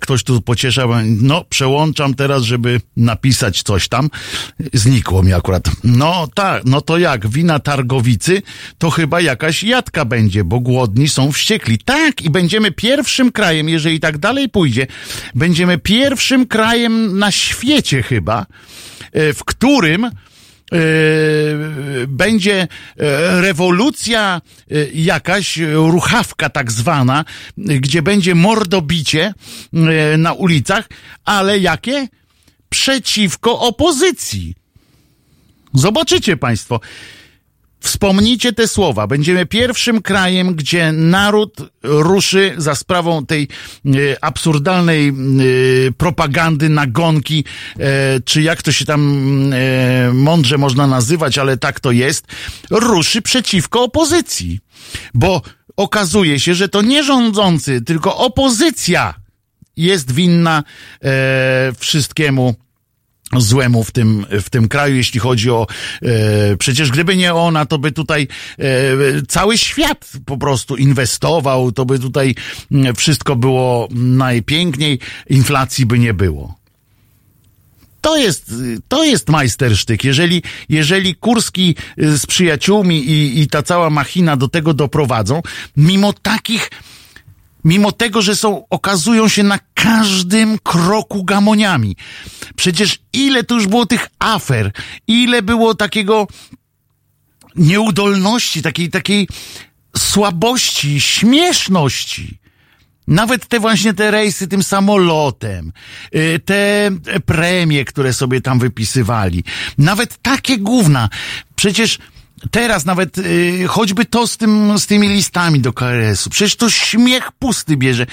Ktoś tu pocieszał, no przełączam teraz, żeby napisać coś tam. Znikło mi akurat. No tak, no to jak, wina targowicy, to chyba jakaś jadka będzie, bo głodni są wściekli. Tak, i będziemy pierwszym krajem, jeżeli tak dalej pójdzie, będziemy pierwszym krajem na świecie chyba, e, w którym będzie e, rewolucja e, jakaś, ruchawka tak zwana, gdzie będzie mordobicie na ulicach, ale jakie? Przeciwko opozycji. Zobaczycie Państwo. Wspomnijcie te słowa. Będziemy pierwszym krajem, gdzie naród ruszy za sprawą tej e, absurdalnej e, propagandy, nagonki, e, czy jak to się tam mądrze można nazywać, ale tak to jest, ruszy przeciwko opozycji. Bo okazuje się, że to nie rządzący, tylko opozycja jest winna e, wszystkiemu złemu w tym, w tym kraju, jeśli chodzi o, e, przecież gdyby nie ona, to by tutaj e, cały świat po prostu inwestował, to by tutaj wszystko było najpiękniej, inflacji by nie było. To jest, to jest majstersztyk. Jeżeli, jeżeli Kurski y, z przyjaciółmi i, i ta cała machina do tego doprowadzą, mimo takich mimo tego, że są, okazują się na każdym kroku gamoniami. Przecież ile tu już było tych afer, ile było takiego nieudolności, takiej, takiej słabości, śmieszności. Nawet te właśnie te rejsy tym samolotem, y, te premie, które sobie tam wypisywali, nawet takie gówna. Przecież teraz nawet y, choćby to z, tym, z tymi listami do KRS-u, przecież to śmiech pusty bierze.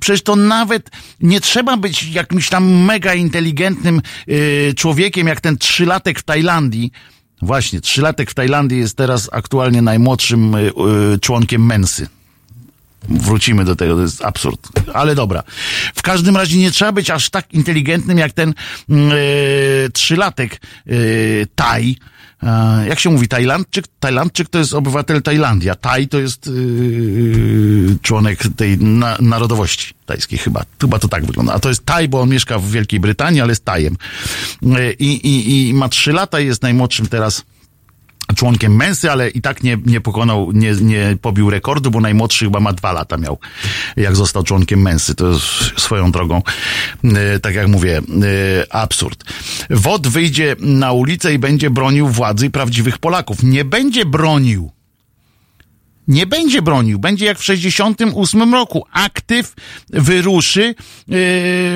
Przecież to nawet nie trzeba być jakimś tam mega inteligentnym y, człowiekiem, jak ten trzylatek w Tajlandii. Właśnie, trzylatek w Tajlandii jest teraz aktualnie najmłodszym y, członkiem Mensy. Wrócimy do tego, to jest absurd. Ale dobra. W każdym razie nie trzeba być aż tak inteligentnym jak ten mm, trzylatek Taj. E, jak się mówi, Tajlandczyk? Tajlandczyk to jest obywatel Tajlandia. Taj to jest e, członek tej na, narodowości tajskiej chyba. Chyba to tak wygląda. A to jest Taj, bo on mieszka w Wielkiej Brytanii, ale jest Tajem. E, I, i, I ma trzy lata i jest najmłodszym teraz członkiem Mensy, ale i tak nie, nie pokonał, nie, nie pobił rekordu, bo najmłodszy chyba ma dwa lata miał, jak został członkiem Mensy. To jest swoją drogą, e, tak jak mówię, e, absurd. WOD wyjdzie na ulicę i będzie bronił władzy i prawdziwych Polaków. Nie będzie bronił. Nie będzie bronił. Będzie jak w 68 roku. Aktyw wyruszy, yy,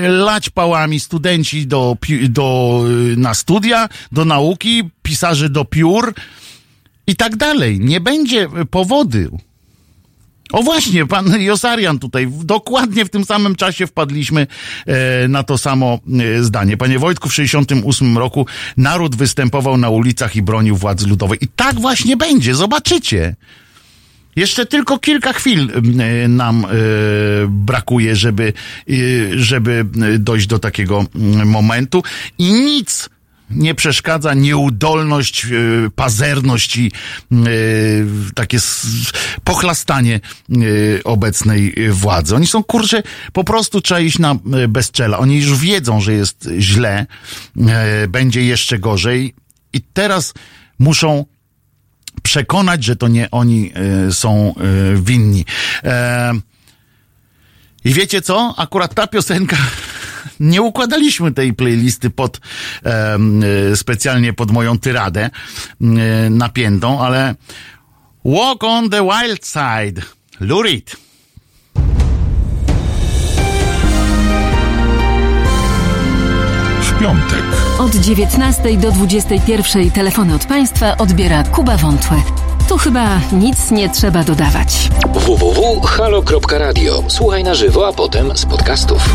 lać pałami studenci do, do, na studia, do nauki, pisarze do piór i tak dalej. Nie będzie powody. O właśnie, pan Josarian tutaj, dokładnie w tym samym czasie wpadliśmy e, na to samo e, zdanie. Panie Wojtku, w 68 roku naród występował na ulicach i bronił władzy ludowej. I tak właśnie będzie, zobaczycie. Jeszcze tylko kilka chwil e, nam e, brakuje, żeby, e, żeby e, dojść do takiego mm, momentu i nic nie przeszkadza nieudolność, e, pazerność i e, takie pochlastanie e, obecnej władzy. Oni są, kurczę, po prostu trzeba iść na bezczela. Oni już wiedzą, że jest źle, będzie jeszcze gorzej i teraz muszą przekonać, że to nie oni są winni. I wiecie co? Akurat ta piosenka, nie układaliśmy tej playlisty pod e, specjalnie pod moją tyradę e, napiętą, ale Walk on the Wild Side, Lurid. W piątek. Od 19 do 21 telefony od Państwa odbiera Kuba Wątłe. Tu chyba nic nie trzeba dodawać. www.halo.radio. Słuchaj na żywo, a potem z podcastów.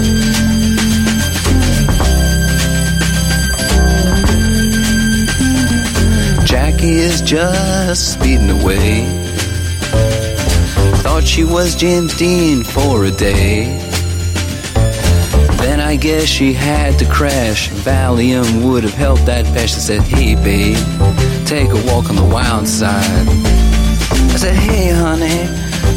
Jackie is just speeding away. Thought she was James Dean for a day. Then I guess she had to crash. Valium would have helped that patch. I said, Hey, babe, take a walk on the wild side. I said, Hey, honey,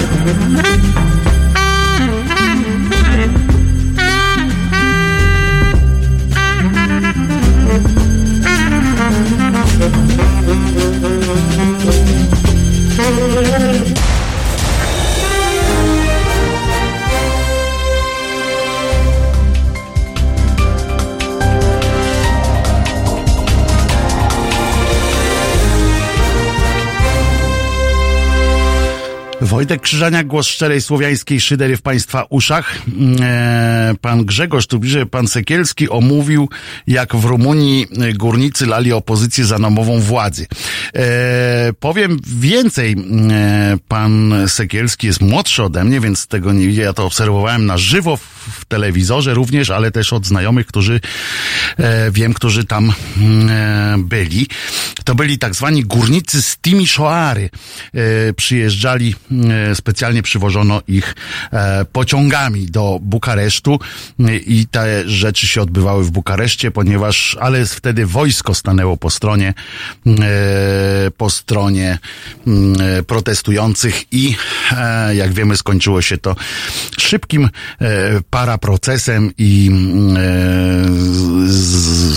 Thank you. Wojtek Krzyżania, głos szczerej słowiańskiej szydery w Państwa uszach. E, Pan Grzegorz, tu bliżej pan Sekielski omówił, jak w Rumunii górnicy lali opozycję za namową władzy. E, powiem więcej, e, pan Sekielski jest młodszy ode mnie, więc tego nie widzę. Ja to obserwowałem na żywo w, w telewizorze również, ale też od znajomych, którzy e, wiem, którzy tam e, byli. To byli tak zwani górnicy z Timisoary. E, przyjeżdżali, e, specjalnie przywożono ich e, pociągami do Bukaresztu i te rzeczy się odbywały w Bukareszcie, ponieważ, ale wtedy wojsko stanęło po stronie, e, po stronie mm, protestujących i jak wiemy skończyło się to szybkim paraprocesem i mm, e, z,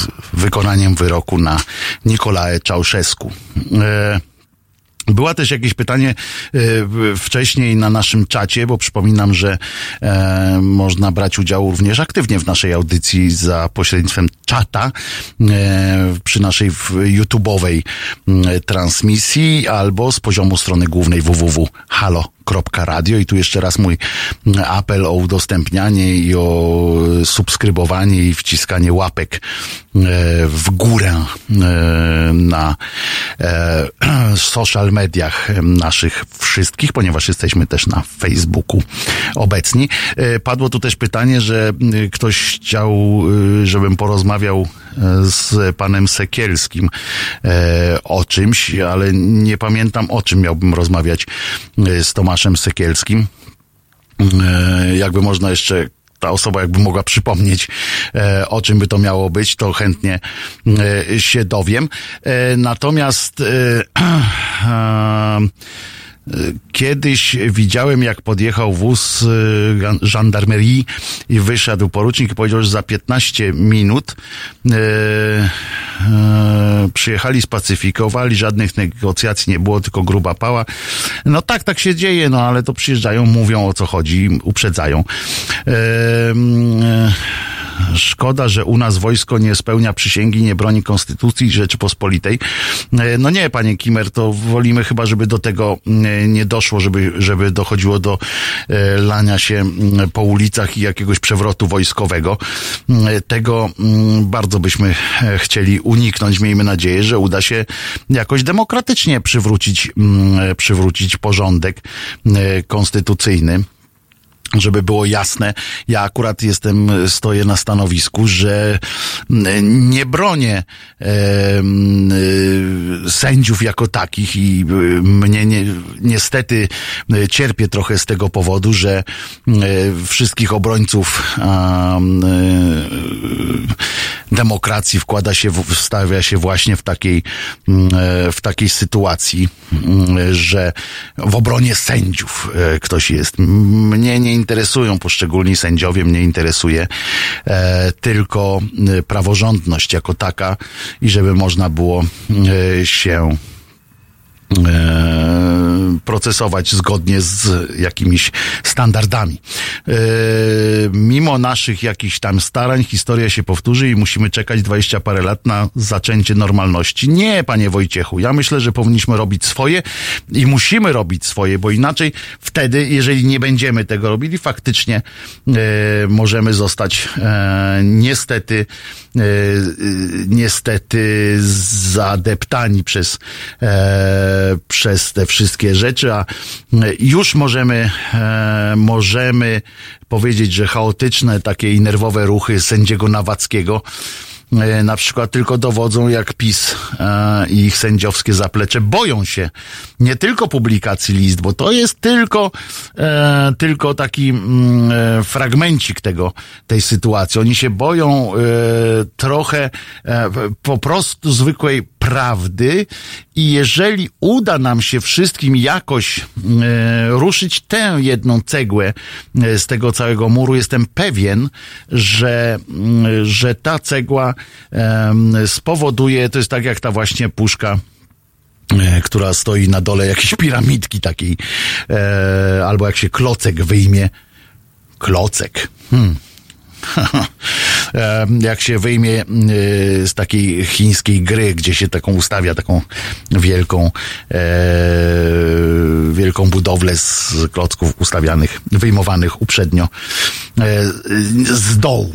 z wykonaniem wyroku na Nikolae Czałszewsku. E, była też jakieś pytanie e, wcześniej na naszym czacie, bo przypominam, że można brać udział również aktywnie w naszej audycji za pośrednictwem czata przy naszej YouTube'owej m, transmisji albo z poziomu strony głównej www.halo.radio i tu jeszcze raz mój apel o udostępnianie i o subskrybowanie i wciskanie łapek e, w górę e, na e, social mediach naszych wszystkich, ponieważ jesteśmy też na Facebooku obecni. Padło tu też pytanie, że ktoś chciał, żebym porozmawiał z panem Sekielskim e, o czymś, ale nie pamiętam o czym miałbym rozmawiać e, z Tomaszem Sekielskim. E, jakby można jeszcze ta osoba jakby mogła przypomnieć, o czym by to miało być, to chętnie się dowiem. Natomiast Kiedyś widziałem, jak podjechał wóz y, żandarmerii i wyszedł porucznik i powiedział, że za 15 minut e, e, przyjechali, spacyfikowali, żadnych negocjacji nie było, tylko gruba pała. No tak, tak się dzieje, no ale to przyjeżdżają, mówią o co chodzi, uprzedzają. E, Szkoda, że u nas wojsko nie spełnia przysięgi, nie broni konstytucji Rzeczypospolitej. E, No nie, panie Kimer, to wolimy chyba, żeby do tego e, nie doszło, żeby, żeby dochodziło do e, lania się mm, po ulicach i jakiegoś przewrotu wojskowego. Mm, Tego mm, bardzo byśmy e, chcieli uniknąć. Miejmy nadzieję, że uda się jakoś demokratycznie przywrócić, mm, przywrócić porządek konstytucyjny żeby było jasne, ja akurat jestem, stoję na stanowisku, że mm, nie bronię e, e, sędziów jako takich i e, mnie nie, niestety e, cierpię trochę z tego powodu, że e, wszystkich obrońców a, demokracji wkłada się, wstawia się właśnie w takiej, mm, e, w takiej sytuacji, mm, że w obronie sędziów e, ktoś jest. Mnie nie interesują poszczególni sędziowie, mnie interesuje e, tylko e, praworządność jako taka i żeby można było e, się procesować zgodnie z jakimiś standardami. E, mimo naszych jakichś tam starań historia się powtórzy i musimy czekać 20 parę lat na zaczęcie normalności. Nie, panie Wojciechu, ja myślę, że powinniśmy robić swoje i musimy robić swoje, bo inaczej wtedy, jeżeli nie będziemy tego robili, faktycznie e, możemy zostać e, niestety e, e, niestety zadeptani przez e, przez te wszystkie rzeczy, a e, już możemy e, możemy powiedzieć, że chaotyczne takie i nerwowe ruchy sędziego Nawackiego na przykład tylko dowodzą, jak PiS e, i ich sędziowskie zaplecze boją się nie tylko publikacji list, bo to jest tylko, e, tylko taki mm, e, fragmencik tego, tej sytuacji. Oni się boją e, trochę e, po prostu zwykłej prawdy i jeżeli uda nam się wszystkim jakoś e, ruszyć tę jedną cegłę e, z tego całego muru, jestem pewien, że, mm, że ta cegła spowoduje, to jest tak jak ta właśnie puszka e, która stoi na dole jakiejś piramidki takiej, e, albo jak się klocek wyjmie. Klocek. Hmm. jak się wyjmie e, z takiej chińskiej gry, gdzie się taką ustawia, taką wielką, wielką budowlę z klocków ustawianych, wyjmowanych uprzednio z dołu.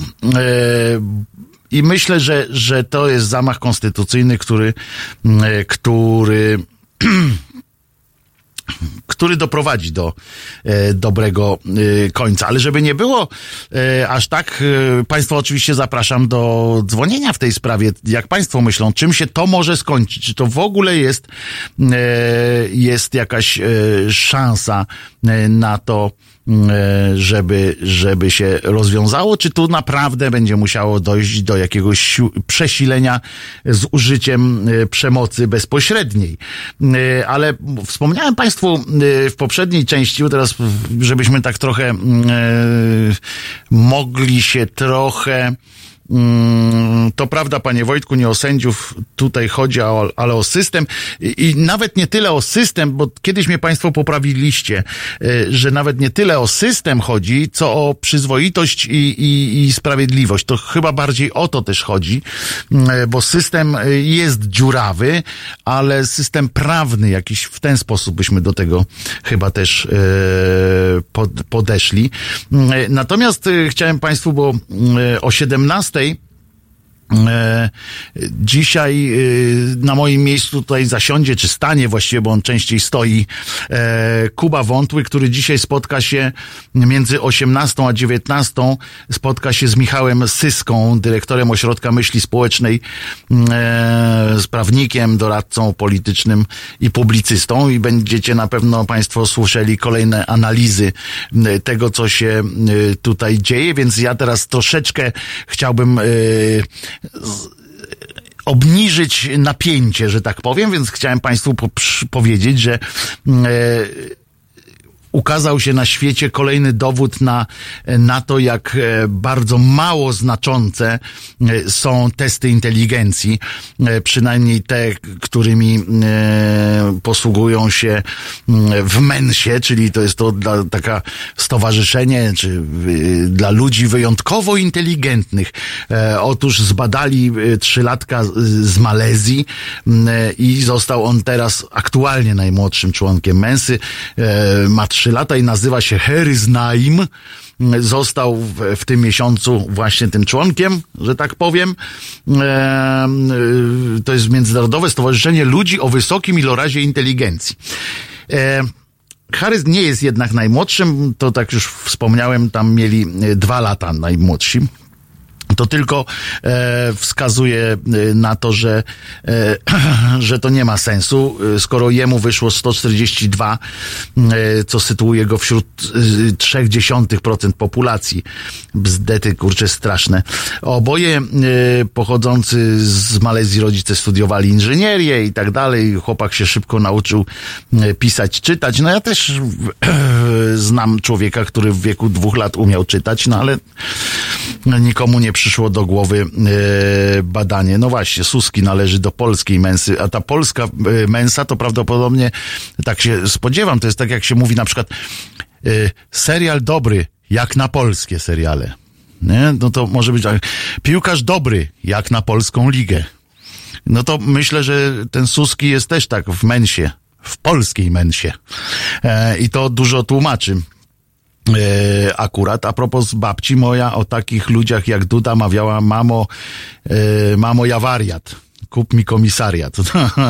I myślę, że, że to jest zamach konstytucyjny, który, e, który który doprowadzi do e, dobrego e, końca. Ale żeby nie było e, aż tak, e, Państwa oczywiście zapraszam do dzwonienia w tej sprawie. Jak Państwo myślą, czym się to może skończyć? Czy to w ogóle jest, e, jest jakaś szansa na to, żeby, żeby się rozwiązało, czy tu naprawdę będzie musiało dojść do jakiegoś przesilenia z użyciem e, przemocy bezpośredniej. E, Ale wspomniałem Państwu e, w poprzedniej części, teraz żebyśmy tak trochę mm, e, mogli się trochę To prawda, panie Wojtku, nie o sędziów tutaj chodzi, ale o system. I, nawet nie tyle o system, bo kiedyś mnie państwo poprawiliście, y, że nawet nie tyle o system chodzi, co o przyzwoitość i, i, i sprawiedliwość. To chyba bardziej o to też chodzi, y, bo system y, jest dziurawy, ale system prawny jakiś w ten sposób byśmy do tego chyba też pod, podeszli. Y, Natomiast chciałem państwu, bo o 17 E, Dzisiaj e, na moim miejscu tutaj zasiądzie, czy stanie właściwie, bo on częściej stoi, e, Kuba Wątły, który dzisiaj spotka się między 18 a 19, spotka się z Michałem Syską, dyrektorem Ośrodka Myśli Społecznej, e, z prawnikiem, doradcą politycznym i publicystą. I będziecie na pewno Państwo słyszeli kolejne analizy tego, co się tutaj dzieje, więc ja teraz troszeczkę chciałbym e, obniżyć napięcie, że tak powiem, więc chciałem Państwu poprz- powiedzieć, że mm, e, ukazał się na świecie kolejny dowód na, na to, jak e, bardzo mało znaczące e, są testy inteligencji, e, przynajmniej te, którymi posługują się w Mensie, czyli to jest to dla, taka stowarzyszenie, czy dla ludzi wyjątkowo inteligentnych. Otóż zbadali trzylatka z- Malezji i został on teraz aktualnie najmłodszym członkiem Mensy. Ma trzy lata i nazywa się Harris Naim. Mm, Został w, w tym miesiącu właśnie tym członkiem, że tak powiem. E, To jest Międzynarodowe Stowarzyszenie Ludzi o Wysokim Ilorazie Inteligencji. E, nie jest jednak najmłodszym, to tak już wspomniałem, tam mieli dwa lata najmłodsi. To tylko e, wskazuje e, na to, że, e, że to nie ma sensu, skoro jemu wyszło 142, e, co sytuuje go wśród e, 0,3% populacji. Bzdety, kurcze, straszne. Oboje pochodzący z Malezji rodzice studiowali inżynierię i tak dalej. Chłopak się szybko nauczył pisać, czytać. No ja też znam człowieka, który w wieku dwóch lat umiał czytać, no ale nikomu nie przyszło do głowy e, badanie. No właśnie, Suski należy do polskiej mensy, a ta polska e, mensa to prawdopodobnie, tak się spodziewam, to jest tak jak się mówi na przykład e, serial dobry, jak na polskie seriale. Nie? No to może być tak. Piłkarz dobry, jak na polską ligę. No to myślę, że ten Suski jest też tak w mensie, w polskiej mensie. E, I to dużo tłumaczy. E, akurat a propos babci moja o takich ludziach jak Duda mawiała mamo, e, mamo ja wariat. Kup mi komisariat.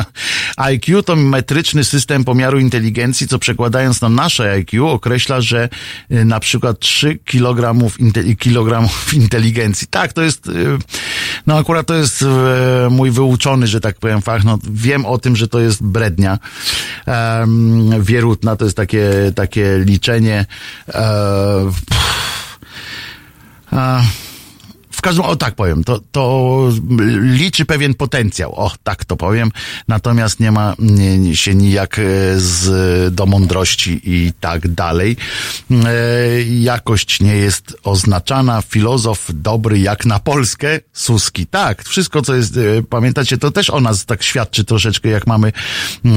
IQ to metryczny system pomiaru inteligencji, co przekładając na nasze IQ określa, że e, na przykład 3 kilogramów, inte, kilogramów inteligencji. Tak, to jest, e, no akurat to jest e, mój wyuczony, że tak powiem, fach. No, wiem o tym, że to jest brednia um, wierutna, to jest takie, takie liczenie e, pff, w każdym, o tak powiem, to, to liczy pewien potencjał, o tak to powiem, natomiast nie ma nie, się nijak e, z, do mądrości i tak dalej. E, jakość nie jest oznaczana, filozof dobry jak na Polskę, Suski, tak, wszystko co jest, e, pamiętacie, to też o nas tak świadczy troszeczkę, jak mamy, e,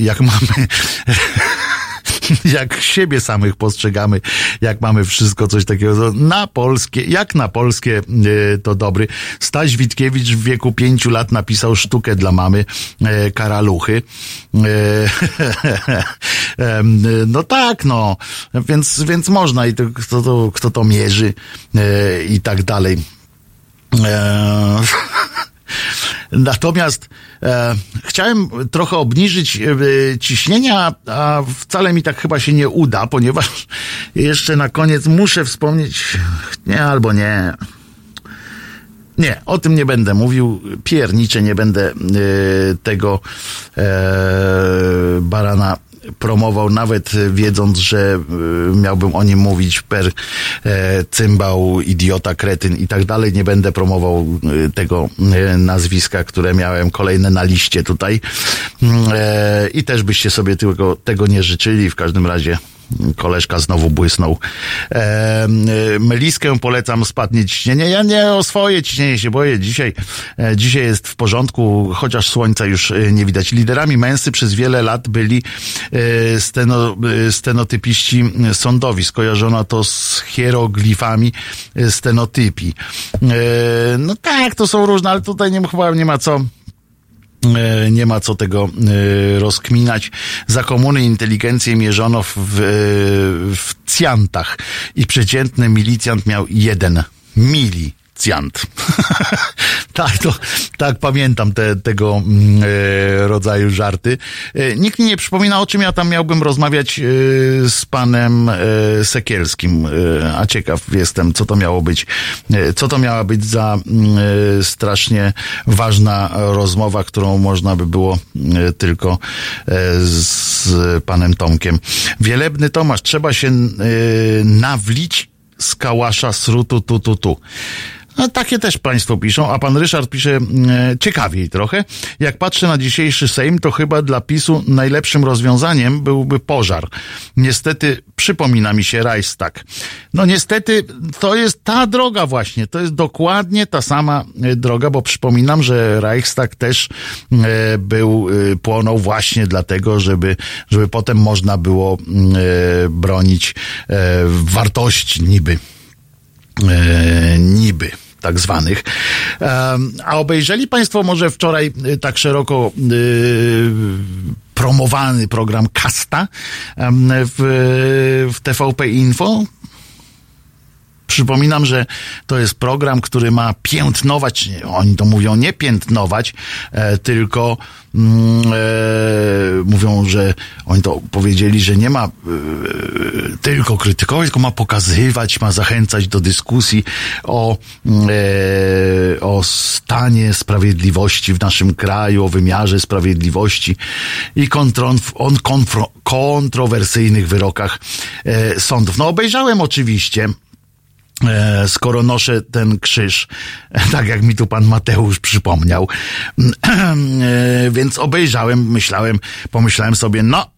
jak mamy jak siebie samych postrzegamy, jak mamy wszystko coś takiego na polskie, jak na polskie e, to dobry. Staś Witkiewicz w wieku pięciu lat napisał sztukę dla mamy e, Karaluchy. E, no tak, no, więc, więc można i to, kto, to, kto to mierzy i tak dalej. Natomiast e, chciałem trochę obniżyć e, ciśnienia, a wcale mi tak chyba się nie uda, ponieważ jeszcze na koniec muszę wspomnieć, nie albo nie. Nie, o tym nie będę mówił. Piernicze nie będę e, tego e, barana promował, nawet wiedząc, że y, miałbym o nim mówić per e, cymbał, idiota, kretyn i tak dalej. Nie będę promował tego nazwiska, które miałem kolejne na liście tutaj. Mm, e, I też byście sobie tego, tego nie życzyli. W każdym razie koleżka znowu błysnął. E, meliskę polecam, spadnie ciśnienie. Ja nie o swoje ciśnienie się boję. Dzisiaj, e, dzisiaj jest w porządku, chociaż słońca już e, nie widać. Liderami męscy przez wiele lat byli e, steno, e, stenotypiści sądowi. Skojarzono to z hieroglifami e, stenotypi. E, no tak, to są różne, ale tutaj nie, chyba nie ma co nie ma co tego e, rozkminać. Za komuny inteligencję mierzono w, w, w cjantach i przeciętny milicjant miał jeden mili Cjant. tak, to, tak pamiętam te, tego mm, e, rodzaju żarty. E, nikt mi nie przypomina, o czym ja tam miałbym rozmawiać e, z panem e, Sekielskim. E, a ciekaw jestem, co to miało być. E, co to miała być za mm, strasznie ważna rozmowa, którą można by było tylko z panem Tomkiem. Wielebny Tomasz, trzeba się nawlić z kałasza srutu tu tu tu. No, takie też Państwo piszą, a pan Ryszard pisze e, ciekawiej trochę. Jak patrzę na dzisiejszy Sejm, to chyba dla PiSu najlepszym rozwiązaniem byłby pożar. Niestety przypomina mi się Reichstag. No niestety to jest ta droga właśnie, to jest dokładnie ta sama e, droga, bo przypominam, że Reichstag też e, był, e, płonął właśnie dlatego, żeby, żeby potem można było mm, e, bronić e, wartości niby. Niby tak zwanych. A obejrzeli Państwo może wczoraj y, tak szeroko y, promowany program Kasta w, w TVP Info? Przypominam, że to jest program, który ma piętnować, oni to mówią nie piętnować, e, tylko mm, e, mówią, że oni to powiedzieli, że nie ma e, tylko krytykować, tylko ma pokazywać, ma zachęcać do dyskusji o, e, o stanie sprawiedliwości w naszym kraju, o wymiarze sprawiedliwości i kontron, on kontrowersyjnych wyrokach e, sądów. No obejrzałem oczywiście skoro noszę ten krzyż, tak jak mi tu pan Mateusz przypomniał. E, więc obejrzałem, myślałem, pomyślałem sobie, no,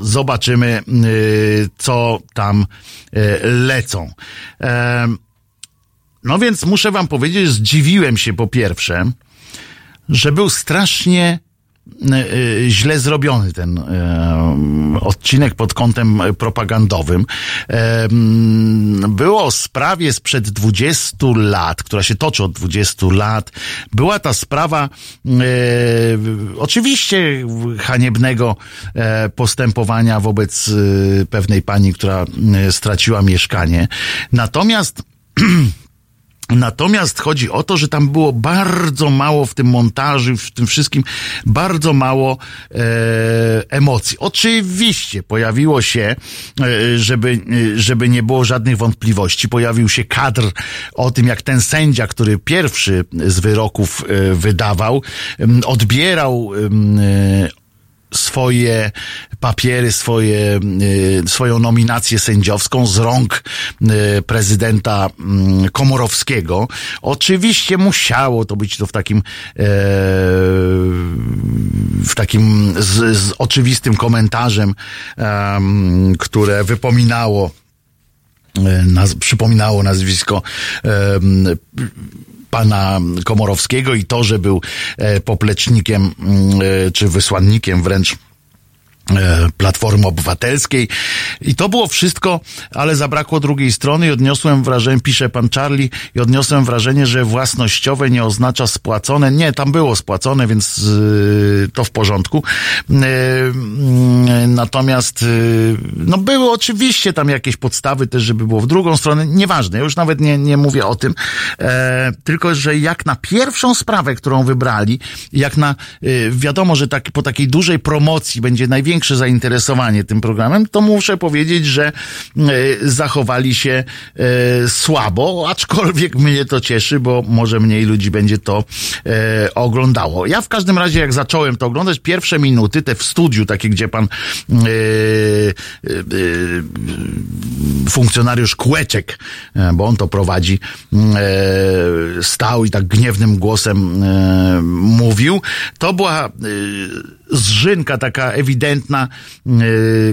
zobaczymy, e, co tam lecą. No więc muszę wam powiedzieć, zdziwiłem się po pierwsze, że był strasznie E, źle zrobiony ten e, odcinek pod kątem propagandowym. E, było o sprawie sprzed 20 lat, która się toczy od 20 lat. Była ta sprawa oczywiście haniebnego postępowania wobec pewnej pani, która straciła mieszkanie. Natomiast Natomiast chodzi o to, że tam było bardzo mało w tym montażu, w tym wszystkim, bardzo mało e, emocji. Oczywiście pojawiło się, e, żeby, e, żeby nie było żadnych wątpliwości, pojawił się kadr o tym, jak ten sędzia, który pierwszy z wyroków e, wydawał, odbierał swoje papiery, swoje, y, swoją nominację sędziowską z rąk y, prezydenta mm, Komorowskiego. Oczywiście musiało to być to w takim, e, w takim z, z oczywistym komentarzem, które wypominało e, Naz, przypominało nazwisko pana Komorowskiego i to, że był e, poplecznikiem mm, e, czy wysłannikiem wręcz Platformy Obywatelskiej i to było wszystko, ale zabrakło drugiej strony i odniosłem wrażenie, pisze pan Charlie, i odniosłem wrażenie, że własnościowe nie oznacza spłacone. Nie, tam było spłacone, więc y, to w porządku. Y, y, natomiast no były oczywiście tam jakieś podstawy też, żeby było w drugą stronę. Nieważne, ja już nawet nie, nie mówię o tym. E, tylko, że jak na pierwszą sprawę, którą wybrali, jak na, wiadomo, że tak, po takiej dużej promocji będzie największe zainteresowanie tym programem, to muszę powiedzieć, że y, zachowali się y, słabo, aczkolwiek mnie to cieszy, bo może mniej ludzi będzie to y, oglądało. Ja w każdym razie, jak zacząłem to oglądać, pierwsze minuty, te w studiu, takie, gdzie pan funkcjonariusz Kłeczek, e, bo on to prowadzi, e, stał i tak gniewnym głosem e, mówił. To była e, zżynka taka ewidentna, e,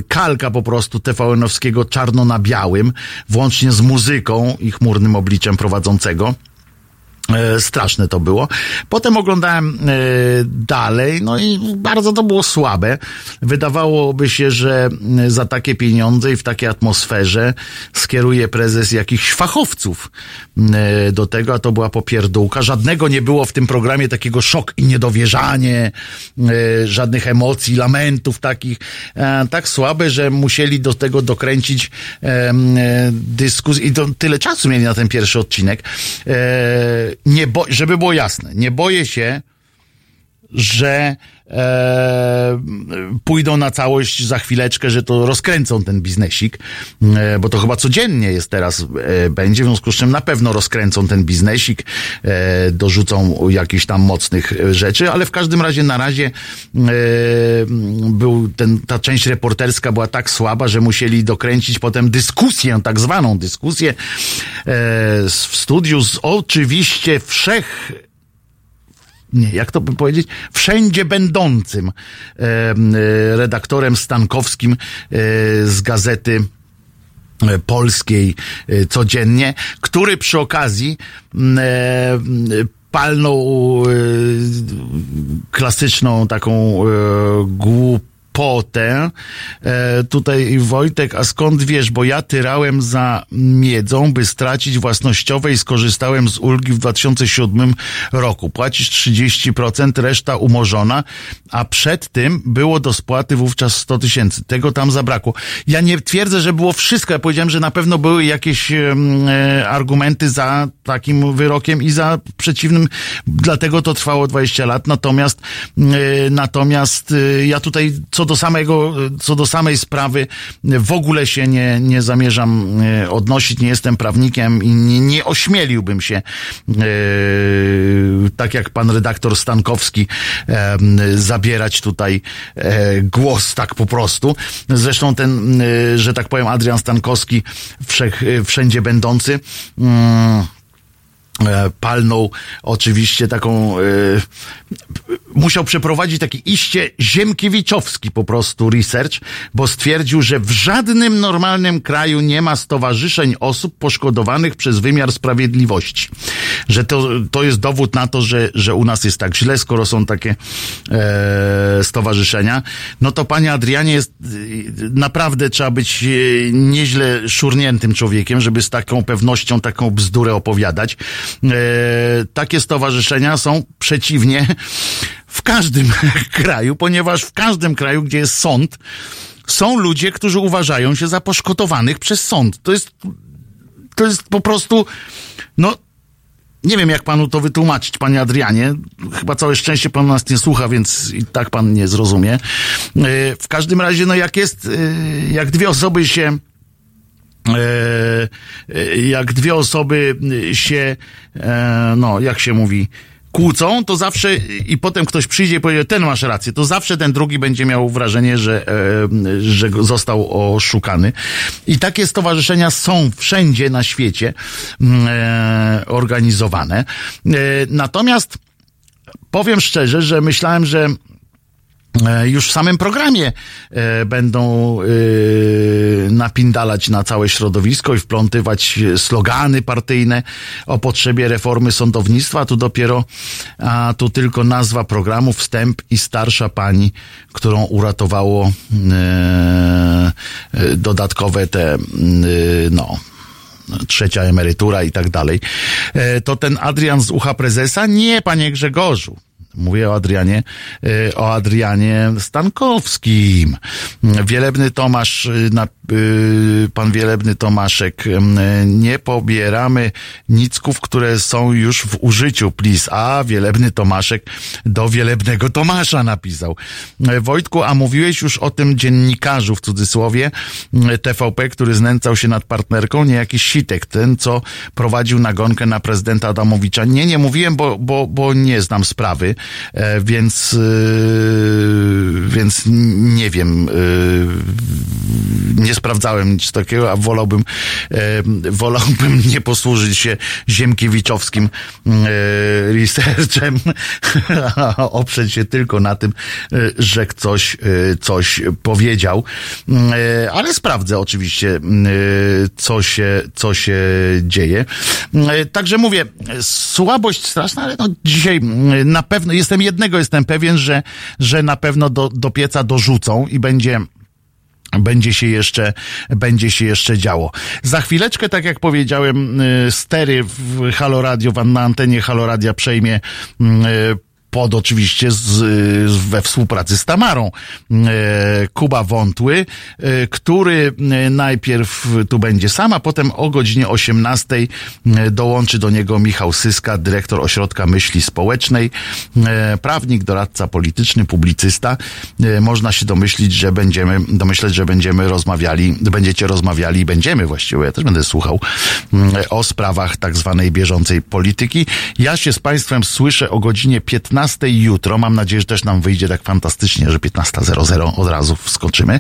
kalka po prostu TVN-owskiego czarno na białym, włącznie z muzyką i chmurnym obliczem prowadzącego. E, Straszne to było. Potem oglądałem e, dalej, no i bardzo to było słabe. Wydawałoby się, że e, za takie pieniądze i w takiej atmosferze skieruje prezes jakichś fachowców do tego, a to była popierdółka. Żadnego nie było w tym programie takiego szok i niedowierzanie, żadnych emocji, lamentów takich. Tak słabe, że musieli do tego dokręcić dyskusję i to tyle czasu mieli na ten pierwszy odcinek. Nie bo, żeby było jasne, nie boję się, że e, pójdą na całość za chwileczkę, że to rozkręcą ten biznesik, e, bo to chyba codziennie jest teraz, e, będzie, w związku z czym na pewno rozkręcą ten biznesik, e, dorzucą jakichś tam mocnych e, rzeczy, ale w każdym razie na razie e, był ten, ta część reporterska była tak słaba, że musieli dokręcić potem dyskusję, tak zwaną dyskusję w studiu z oczywiście wszech jak to by powiedzieć, wszędzie będącym e, redaktorem Stankowskim e, z gazety e, polskiej codziennie, który przy okazji m, m, palnął e, klasyczną taką e, głupotę. E, tutaj Wojtek, a skąd wiesz, bo ja tyrałem za miedzą, by stracić własnościowe i skorzystałem z ulgi w 2007 roku. Płacisz 30%, reszta umorzona, a przed tym było do spłaty wówczas 100 tysięcy. Tego tam zabrakło. Ja nie twierdzę, że było wszystko. Ja powiedziałem, że na pewno były jakieś e, argumenty za takim wyrokiem i za przeciwnym. Dlatego to trwało 20 lat. Natomiast, e, natomiast e, ja tutaj co do samego, co do samej sprawy e, w ogóle się nie, nie zamierzam odnosić. Nie jestem prawnikiem i nie, nie ośmieliłbym się, tak jak pan redaktor Stankowski, zabierać tutaj e, głos tak po prostu. Zresztą ten, że tak powiem, Adrian Stankowski, wszech, wszędzie będący, mm, palnął oczywiście taką, e, musiał przeprowadzić taki iście ziemkiewiczowski po prostu research, bo stwierdził, że w żadnym normalnym kraju nie ma stowarzyszeń osób poszkodowanych przez wymiar sprawiedliwości. Że to, to jest dowód na to, że, że u nas jest tak źle, skoro są takie e, stowarzyszenia. No to panie Adrianie jest e, naprawdę trzeba być e, nieźle szurniętym człowiekiem, żeby z taką pewnością taką bzdurę opowiadać. E, takie stowarzyszenia są przeciwnie w każdym kraju, ponieważ w każdym kraju, gdzie jest sąd, są ludzie, którzy uważają się za poszkodowanych przez sąd. To jest, to jest po prostu, no, nie wiem, jak panu to wytłumaczyć, panie Adrianie. Chyba całe szczęście pan nas nie słucha, więc i tak pan nie zrozumie. E, W każdym razie, no jak jest, e, jak dwie osoby się jak dwie osoby się, e, no, jak się mówi, kłócą, to zawsze i potem ktoś przyjdzie i powie, ten masz rację, to zawsze ten drugi będzie miał wrażenie, że, e, że został oszukany. I takie stowarzyszenia są wszędzie na świecie mm, e, organizowane. E, natomiast powiem szczerze, że myślałem, że E, już w samym programie e, będą e, napindalać na całe środowisko i wplątywać slogany partyjne o potrzebie reformy sądownictwa. Tu dopiero, a tu tylko nazwa programu, wstęp i starsza pani, którą uratowało dodatkowe te, no, trzecia emerytura i tak dalej. To ten Adrian z ucha prezesa? Nie, panie Grzegorzu. Mówię o Adrianie, e, o Adrianie Stankowskim. Wielebny Tomasz, e, e, pan Wielebny Tomaszek, nie pobieramy nicków, które są już w użyciu, please. A, Wielebny Tomaszek do Wielebnego Tomasza napisał. Wojtku, a mówiłeś już o tym dziennikarzu w cudzysłowie TVP, który znęcał się nad partnerką, nie jakiś sitek, ten, co prowadził nagonkę na prezydenta Adamowicza. Nie, nie mówiłem, bo, bo, bo nie znam sprawy. E, więc, e, więc nie wiem, e, nie sprawdzałem nic takiego, a wolałbym, wolałbym nie posłużyć się ziemkiewiczowskim researchem, a oprzeć się tylko na tym, że ktoś coś powiedział. Ale sprawdzę oczywiście, co się, co się dzieje. Także mówię, słabość straszna, ale no dzisiaj na pewno jestem jednego jestem pewien, że, że na pewno do, do pieca dorzucą i będzie będzie się jeszcze, będzie się jeszcze działo. Za chwileczkę, tak jak powiedziałem, y, stery w Halo Radio, na antenie Halo Radia przejmie y, pod oczywiście z, we współpracy z Tamarą. E, Kuba Wątły, e, który e, najpierw tu będzie sam, a potem o godzinie 18 dołączy do niego Michał Syska, dyrektor Ośrodka Myśli Społecznej, prawnik, doradca polityczny, publicysta. Można się domyślić, że będziemy, domyśleć, że będziemy rozmawiali, będziecie rozmawiali, będziemy właściwie, ja też będę słuchał, o sprawach tak zwanej bieżącej polityki. Ja się z Państwem słyszę o godzinie 15 15 jutro. Mam nadzieję, że też nam wyjdzie tak fantastycznie, że 15.00 od razu wskoczymy.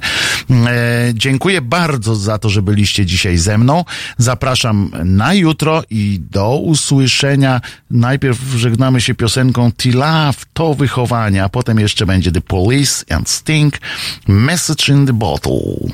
E, dziękuję bardzo za to, że byliście dzisiaj ze mną. Zapraszam na jutro i do usłyszenia. Najpierw żegnamy się piosenką T-Love, to wychowanie, a potem jeszcze będzie The Police and Sting, Message in the Bottle.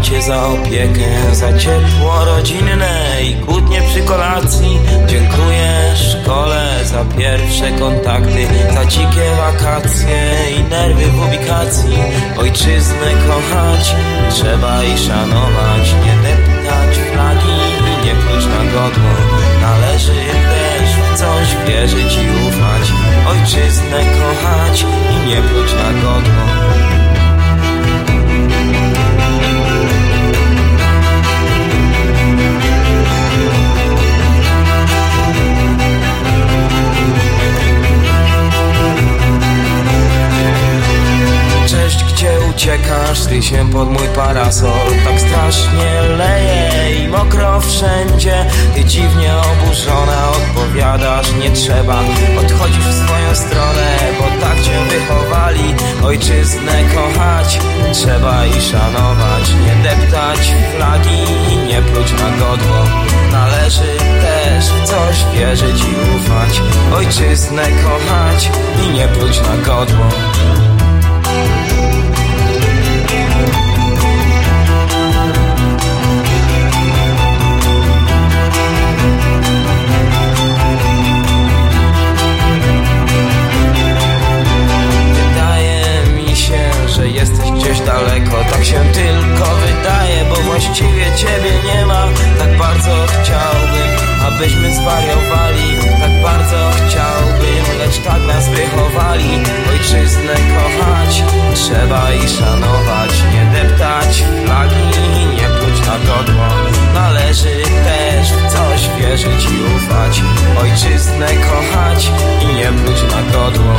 Tacie za opiekę, za ciepło rodzinne i kłótnie przy kolacji. Dziękuję szkole za pierwsze kontakty, za dzikie wakacje i nerwy w ubikacji. Ojczyznę kochać trzeba i szanować, nie deptać flagi i nie pluć na godło. Należy też w coś wierzyć i ufać, ojczyznę kochać i nie pluć na godło. Uciekasz, ty się pod mój parasol. Tak strasznie leje i mokro wszędzie. Ty dziwnie oburzona odpowiadasz. Nie trzeba, odchodzisz w swoją stronę Bo tak cię wychowali. Ojczyznę kochać Trzeba i szanować. Nie deptać flagi i nie pluć na godło. Należy też w coś wierzyć i ufać. Ojczyznę kochać i nie pluć na godło daleko. Tak się tylko wydaje, bo właściwie ciebie nie ma. Tak bardzo chciałbym, abyśmy zwariowali. Tak bardzo chciałbym, lecz tak nas wychowali. Ojczyznę kochać, trzeba i szanować. Nie deptać flagi, nie pluć na godło. Należy też w coś wierzyć i ufać. Ojczyznę kochać i nie pluć na godło.